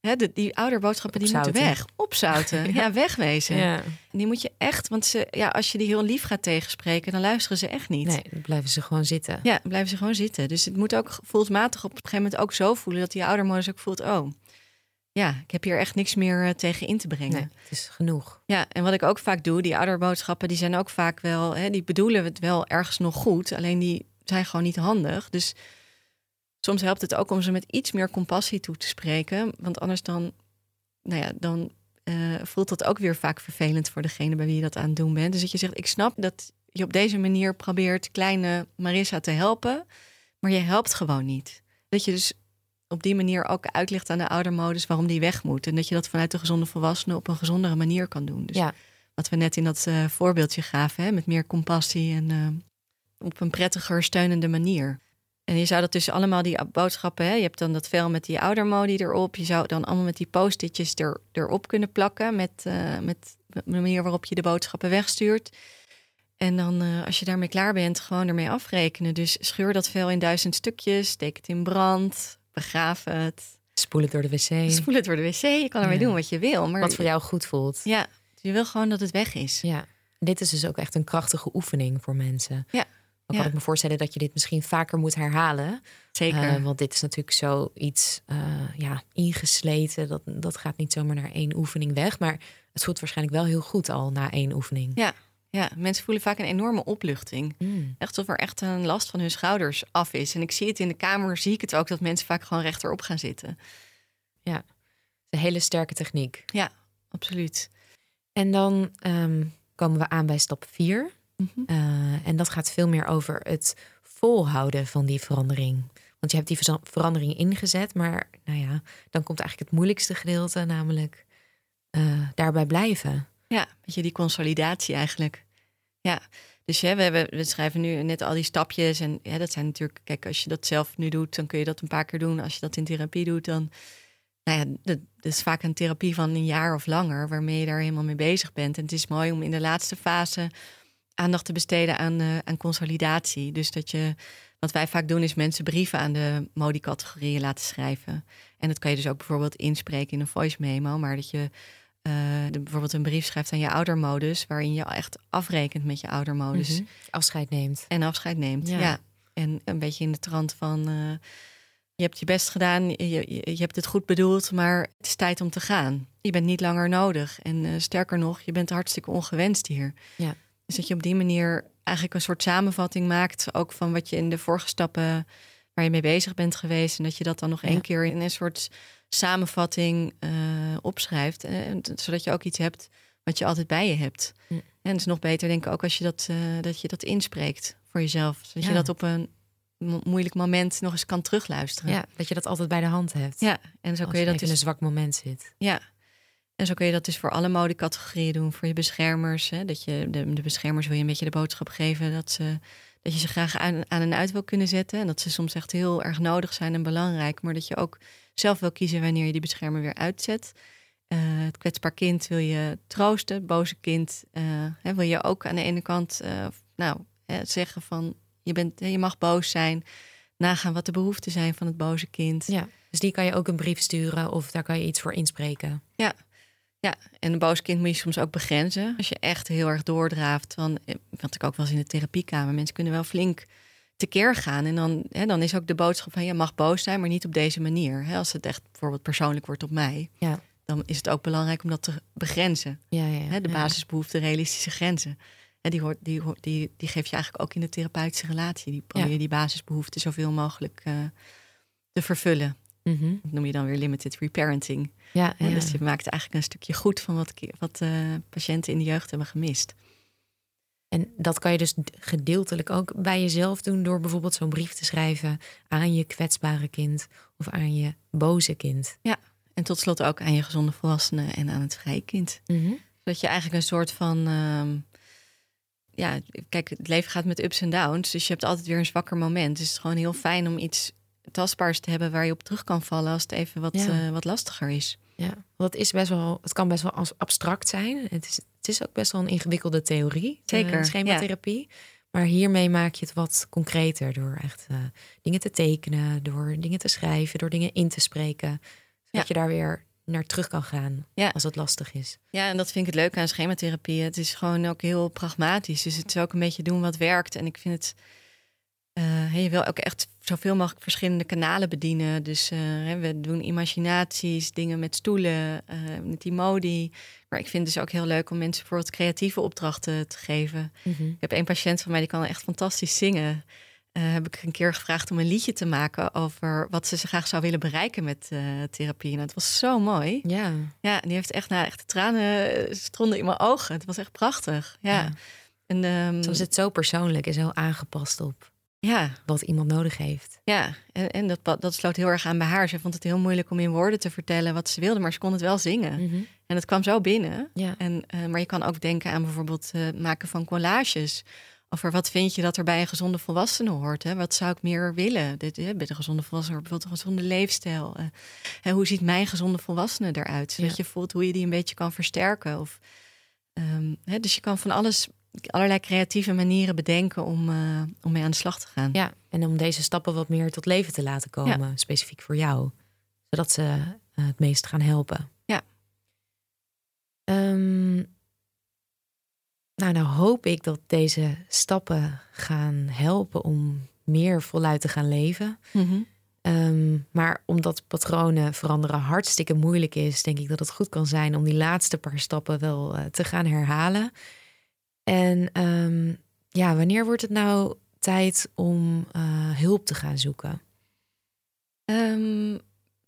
Hè, de, die ouderboodschappen die moeten weg. Opzouten. ja. wegwezen. Ja. Die moet je echt, want ze, ja, als je die heel lief gaat tegenspreken, dan luisteren ze echt niet. Nee, dan blijven ze gewoon zitten. Ja, dan blijven ze gewoon zitten. Dus het moet ook gevoelsmatig op een gegeven moment ook zo voelen dat die oudermodus ook voelt: oh, ja, ik heb hier echt niks meer eh, tegen in te brengen. Nee, het is genoeg. Ja, en wat ik ook vaak doe, die ouderboodschappen, die zijn ook vaak wel, hè, die bedoelen het wel ergens nog goed, alleen die zijn gewoon niet handig. Dus soms helpt het ook om ze met iets meer compassie toe te spreken, want anders dan, nou ja, dan eh, voelt dat ook weer vaak vervelend voor degene bij wie je dat aan het doen bent. Dus dat je zegt, ik snap dat je op deze manier probeert kleine Marissa te helpen, maar je helpt gewoon niet. Dat je dus op die manier ook uitlegt aan de oudermodus waarom die weg moet. En dat je dat vanuit de gezonde volwassenen op een gezondere manier kan doen. Dus Ja. wat we net in dat eh, voorbeeldje gaven, hè, met meer compassie en eh, op een prettiger, steunende manier. En je zou dat dus allemaal, die boodschappen, hè, je hebt dan dat vel met die oudermodi erop. Je zou dan allemaal met die post-itjes er, erop kunnen plakken met, eh, met de manier waarop je de boodschappen wegstuurt. En dan, uh, als je daarmee klaar bent, gewoon ermee afrekenen. Dus scheur dat vel in duizend stukjes, steek het in brand, begraaf het. Spoel het door de wc. Spoel het door de wc. Je kan ermee doen wat je wil. Maar wat voor jou goed voelt. Ja, je wil gewoon dat het weg is. Ja, dit is dus ook echt een krachtige oefening voor mensen. Ja. Dan kan ik me voorstellen dat je dit misschien vaker moet herhalen. Zeker. Uh, want dit is natuurlijk zoiets uh, ja, ingesleten. Dat, dat gaat niet zomaar naar één oefening weg. Maar het voelt waarschijnlijk wel heel goed al na één oefening. Ja, ja, mensen voelen vaak een enorme opluchting. Mm. Echt alsof er echt een last van hun schouders af is. En ik zie het in de kamer, zie ik het ook dat mensen vaak gewoon rechterop gaan zitten. Ja, een hele sterke techniek. Ja, absoluut. En dan um, komen we aan bij stap 4. Mm -hmm. uh, en dat gaat veel meer over het volhouden van die verandering. Want je hebt die verandering ingezet, maar nou ja, dan komt eigenlijk het moeilijkste gedeelte, namelijk uh, daarbij blijven. Ja, weet je, die consolidatie eigenlijk. Ja, dus ja, we, hebben, we schrijven nu net al die stapjes. En ja, dat zijn natuurlijk, kijk, als je dat zelf nu doet, dan kun je dat een paar keer doen. Als je dat in therapie doet, dan. Nou ja, dat, dat is vaak een therapie van een jaar of langer, waarmee je daar helemaal mee bezig bent. En het is mooi om in de laatste fase aandacht te besteden aan, uh, aan consolidatie. Dus dat je, wat wij vaak doen, is mensen brieven aan de modi-categorieën laten schrijven. En dat kan je dus ook bijvoorbeeld inspreken in een voice memo, maar dat je uh, de, bijvoorbeeld een brief schrijft aan je oudermodus, waarin je echt afrekent met je oudermodus. Mm -hmm. Afscheid neemt. En afscheid neemt, ja. ja. En een beetje in de trant van, uh, je hebt je best gedaan, je, je, je, hebt het goed bedoeld, maar het is tijd om te gaan. Je bent niet langer nodig. En uh, sterker nog, je bent hartstikke ongewenst hier. Ja. Dus dat je op die manier eigenlijk een soort samenvatting maakt, ook van wat je in de vorige stappen waar je mee bezig bent geweest. En dat je dat dan nog Ja. één keer in een soort samenvatting eh, opschrijft. eh, zodat je ook iets hebt wat je altijd bij je hebt. En het is nog beter, denk ik, ook als je dat, eh, dat, je dat inspreekt voor jezelf. Zodat je dat op een mo- moeilijk moment nog eens kan terugluisteren. Ja, dat je dat altijd bij de hand hebt. Ja, en zo Als kun je dat in dus een zwak moment zit. ja. En zo kun je dat dus voor alle modecategorieën doen. Voor je beschermers. Hè? Dat je de, de beschermers wil je een beetje de boodschap geven dat, ze, dat je ze graag aan, aan en uit wil kunnen zetten. En dat ze soms echt heel erg nodig zijn en belangrijk. Maar dat je ook zelf wil kiezen wanneer je die beschermer weer uitzet. Eh, het kwetsbaar kind wil je troosten. Het boze kind eh, hè, wil je ook aan de ene kant eh, nou, hè, zeggen van je, bent, je mag boos zijn. Nagaan wat de behoeften zijn van het boze kind. Ja. Dus die kan je ook een brief sturen of daar kan je iets voor inspreken. Ja. Ja, en een boos kind moet je soms ook begrenzen. Als je echt heel erg doordraaft, van, eh, wat ik ook wel eens in de therapiekamer, mensen kunnen wel flink tekeer gaan. En dan, hè, dan is ook de boodschap van je mag boos zijn, maar niet op deze manier. Hè, als het echt bijvoorbeeld persoonlijk wordt op mij, Ja. dan is het ook belangrijk om dat te begrenzen. Ja, ja. Hè, de basisbehoeften, realistische grenzen. Hè, die, hoort, die, die, die geef je eigenlijk ook in de therapeutische relatie. Die probeer je die basisbehoeften zoveel mogelijk eh, te vervullen. Mhm. Dat noem je dan weer limited reparenting. Ja, Ja, ja. Dus je maakt eigenlijk een stukje goed van wat, wat eh, patiënten in de jeugd hebben gemist. En dat kan je dus gedeeltelijk ook bij jezelf doen door bijvoorbeeld zo'n brief te schrijven aan je kwetsbare kind of aan je boze kind. En tot slot ook aan je gezonde volwassenen en aan het vrije kind. Zodat je eigenlijk een soort van. ehm, ja, kijk, het leven gaat met ups en downs. Dus je hebt altijd weer een zwakker moment. Dus het is gewoon heel fijn om iets tastbaars te hebben waar je op terug kan vallen als het even wat, Ja. eh, wat lastiger is. Ja, want het is best wel, het kan best wel als abstract zijn. Het is, het is ook best wel een ingewikkelde theorie, Zeker, eh, schematherapie. Maar hiermee maak je het wat concreter door echt eh, dingen te tekenen, door dingen te schrijven, door dingen in te spreken, zodat je daar weer naar terug kan gaan Ja. als het lastig is. Ja, en dat vind ik het leuke aan schematherapie. Het is gewoon ook heel pragmatisch. Dus het is ook een beetje doen wat werkt. En ik vind het. Eh, hè, je wil ook echt zoveel mogelijk verschillende kanalen bedienen. Dus eh, we doen imaginaties, dingen met stoelen, eh, met die modi. Maar ik vind het dus ook heel leuk om mensen bijvoorbeeld creatieve opdrachten te geven. Ik heb een patiënt van mij die kan echt fantastisch zingen. Eh, heb ik een keer gevraagd om een liedje te maken over wat ze graag zou willen bereiken met eh, therapie. En het was zo mooi. Ja, Ja, en die heeft echt, nou, echt de tranen eh, stronden in mijn ogen. Het was echt prachtig. Ja. Ja. En soms is het zo persoonlijk en zo aangepast op ja, wat iemand nodig heeft. ja. En, en dat, dat sloot heel erg aan bij haar. Ze vond het heel moeilijk om in woorden te vertellen wat ze wilde, maar ze kon het wel zingen. En het kwam zo binnen. Ja. En, eh, maar je kan ook denken aan bijvoorbeeld eh, maken van collages. Over wat vind je dat er bij een gezonde volwassene hoort? Hè? Wat zou ik meer willen? Dit, hè, bij een gezonde volwassene bijvoorbeeld een gezonde leefstijl. en hoe ziet mijn gezonde volwassene eruit? Zodat Ja. je voelt hoe je die een beetje kan versterken. Of, ehm, hè, dus je kan van alles allerlei creatieve manieren bedenken om, uh, om mee aan de slag te gaan. Ja, en om deze stappen wat meer tot leven te laten komen, specifiek voor jou. Zodat ze uh, het meest gaan helpen. Ja. Um, nou, nou hoop ik dat deze stappen gaan helpen om meer voluit te gaan leven. Mm Um, maar omdat patronen veranderen hartstikke moeilijk is, denk ik dat het goed kan zijn om die laatste paar stappen wel uh, te gaan herhalen. En um, ja, wanneer wordt het nou tijd om uh, hulp te gaan zoeken? Um,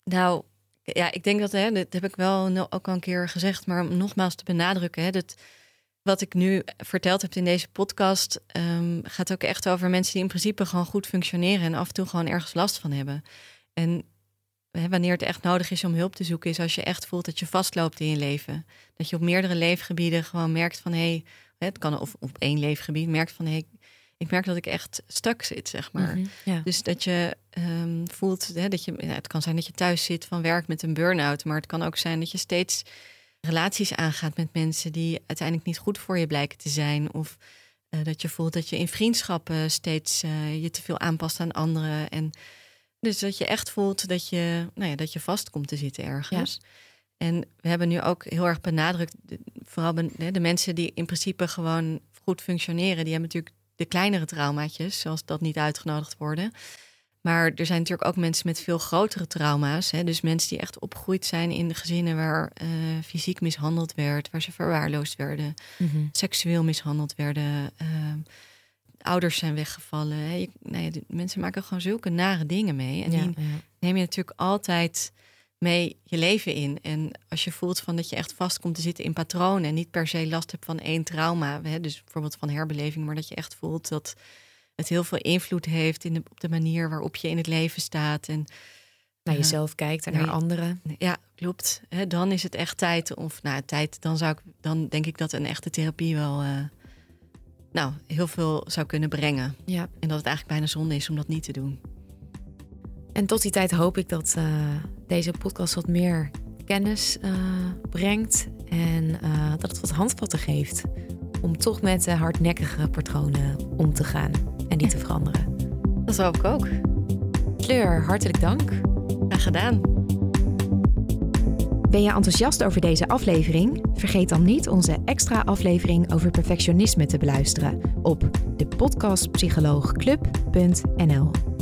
nou, ja, ik denk dat, hè, dat heb ik wel ook al een keer gezegd, maar om nogmaals te benadrukken, hè, dat wat ik nu verteld heb in deze podcast, um, gaat ook echt over mensen die in principe gewoon goed functioneren en af en toe gewoon ergens last van hebben. En hè, wanneer het echt nodig is om hulp te zoeken, is als je echt voelt dat je vastloopt in je leven. Dat je op meerdere leefgebieden gewoon merkt van hé, hey, het kan of op één leefgebied merkt van hé, hey, ik merk dat ik echt stuk zit, zeg maar. Mhm, ja. Dus dat je um, voelt, hè, dat je, het kan zijn dat je thuis zit van werk met een burn-out, maar het kan ook zijn dat je steeds relaties aangaat met mensen die uiteindelijk niet goed voor je blijken te zijn. Of uh, dat je voelt dat je in vriendschappen steeds uh, je te veel aanpast aan anderen. En dus dat je echt voelt dat je, nou ja, dat je vast komt te zitten ergens. Ja. En we hebben nu ook heel erg benadrukt, vooral de, de mensen die in principe gewoon goed functioneren, die hebben natuurlijk de kleinere traumaatjes, zoals dat niet uitgenodigd worden. Maar er zijn natuurlijk ook mensen met veel grotere trauma's. Hè? Dus mensen die echt opgegroeid zijn in de gezinnen waar uh, fysiek mishandeld werd, waar ze verwaarloosd werden, mm -hmm. seksueel mishandeld werden, uh, ouders zijn weggevallen. Hè? Je, nou ja, mensen maken gewoon zulke nare dingen mee. En ja, die ja. neem je natuurlijk altijd mee je leven in. En als je voelt van dat je echt vast komt te zitten in patronen en niet per se last hebt van één trauma, hè? dus bijvoorbeeld van herbeleving, maar dat je echt voelt dat het heel veel invloed heeft in de, op de manier waarop je in het leven staat. En naar jezelf uh, kijkt en naar, naar anderen. Ja, klopt. He, dan is het echt tijd. Of nou, tijd, dan zou ik dan denk ik dat een echte therapie wel uh, nou, heel veel zou kunnen brengen. Ja. En dat het eigenlijk bijna zonde is om dat niet te doen. En tot die tijd hoop ik dat uh, deze podcast wat meer kennis brengt. En dat het wat handvatten geeft om toch met de hardnekkige patronen om te gaan en die te veranderen. Dat hoop ik ook. Fleur, hartelijk dank. Graag gedaan. Ben je enthousiast over deze aflevering? Vergeet dan niet onze extra aflevering over perfectionisme te beluisteren op de podcastpsycholoogclub.nl.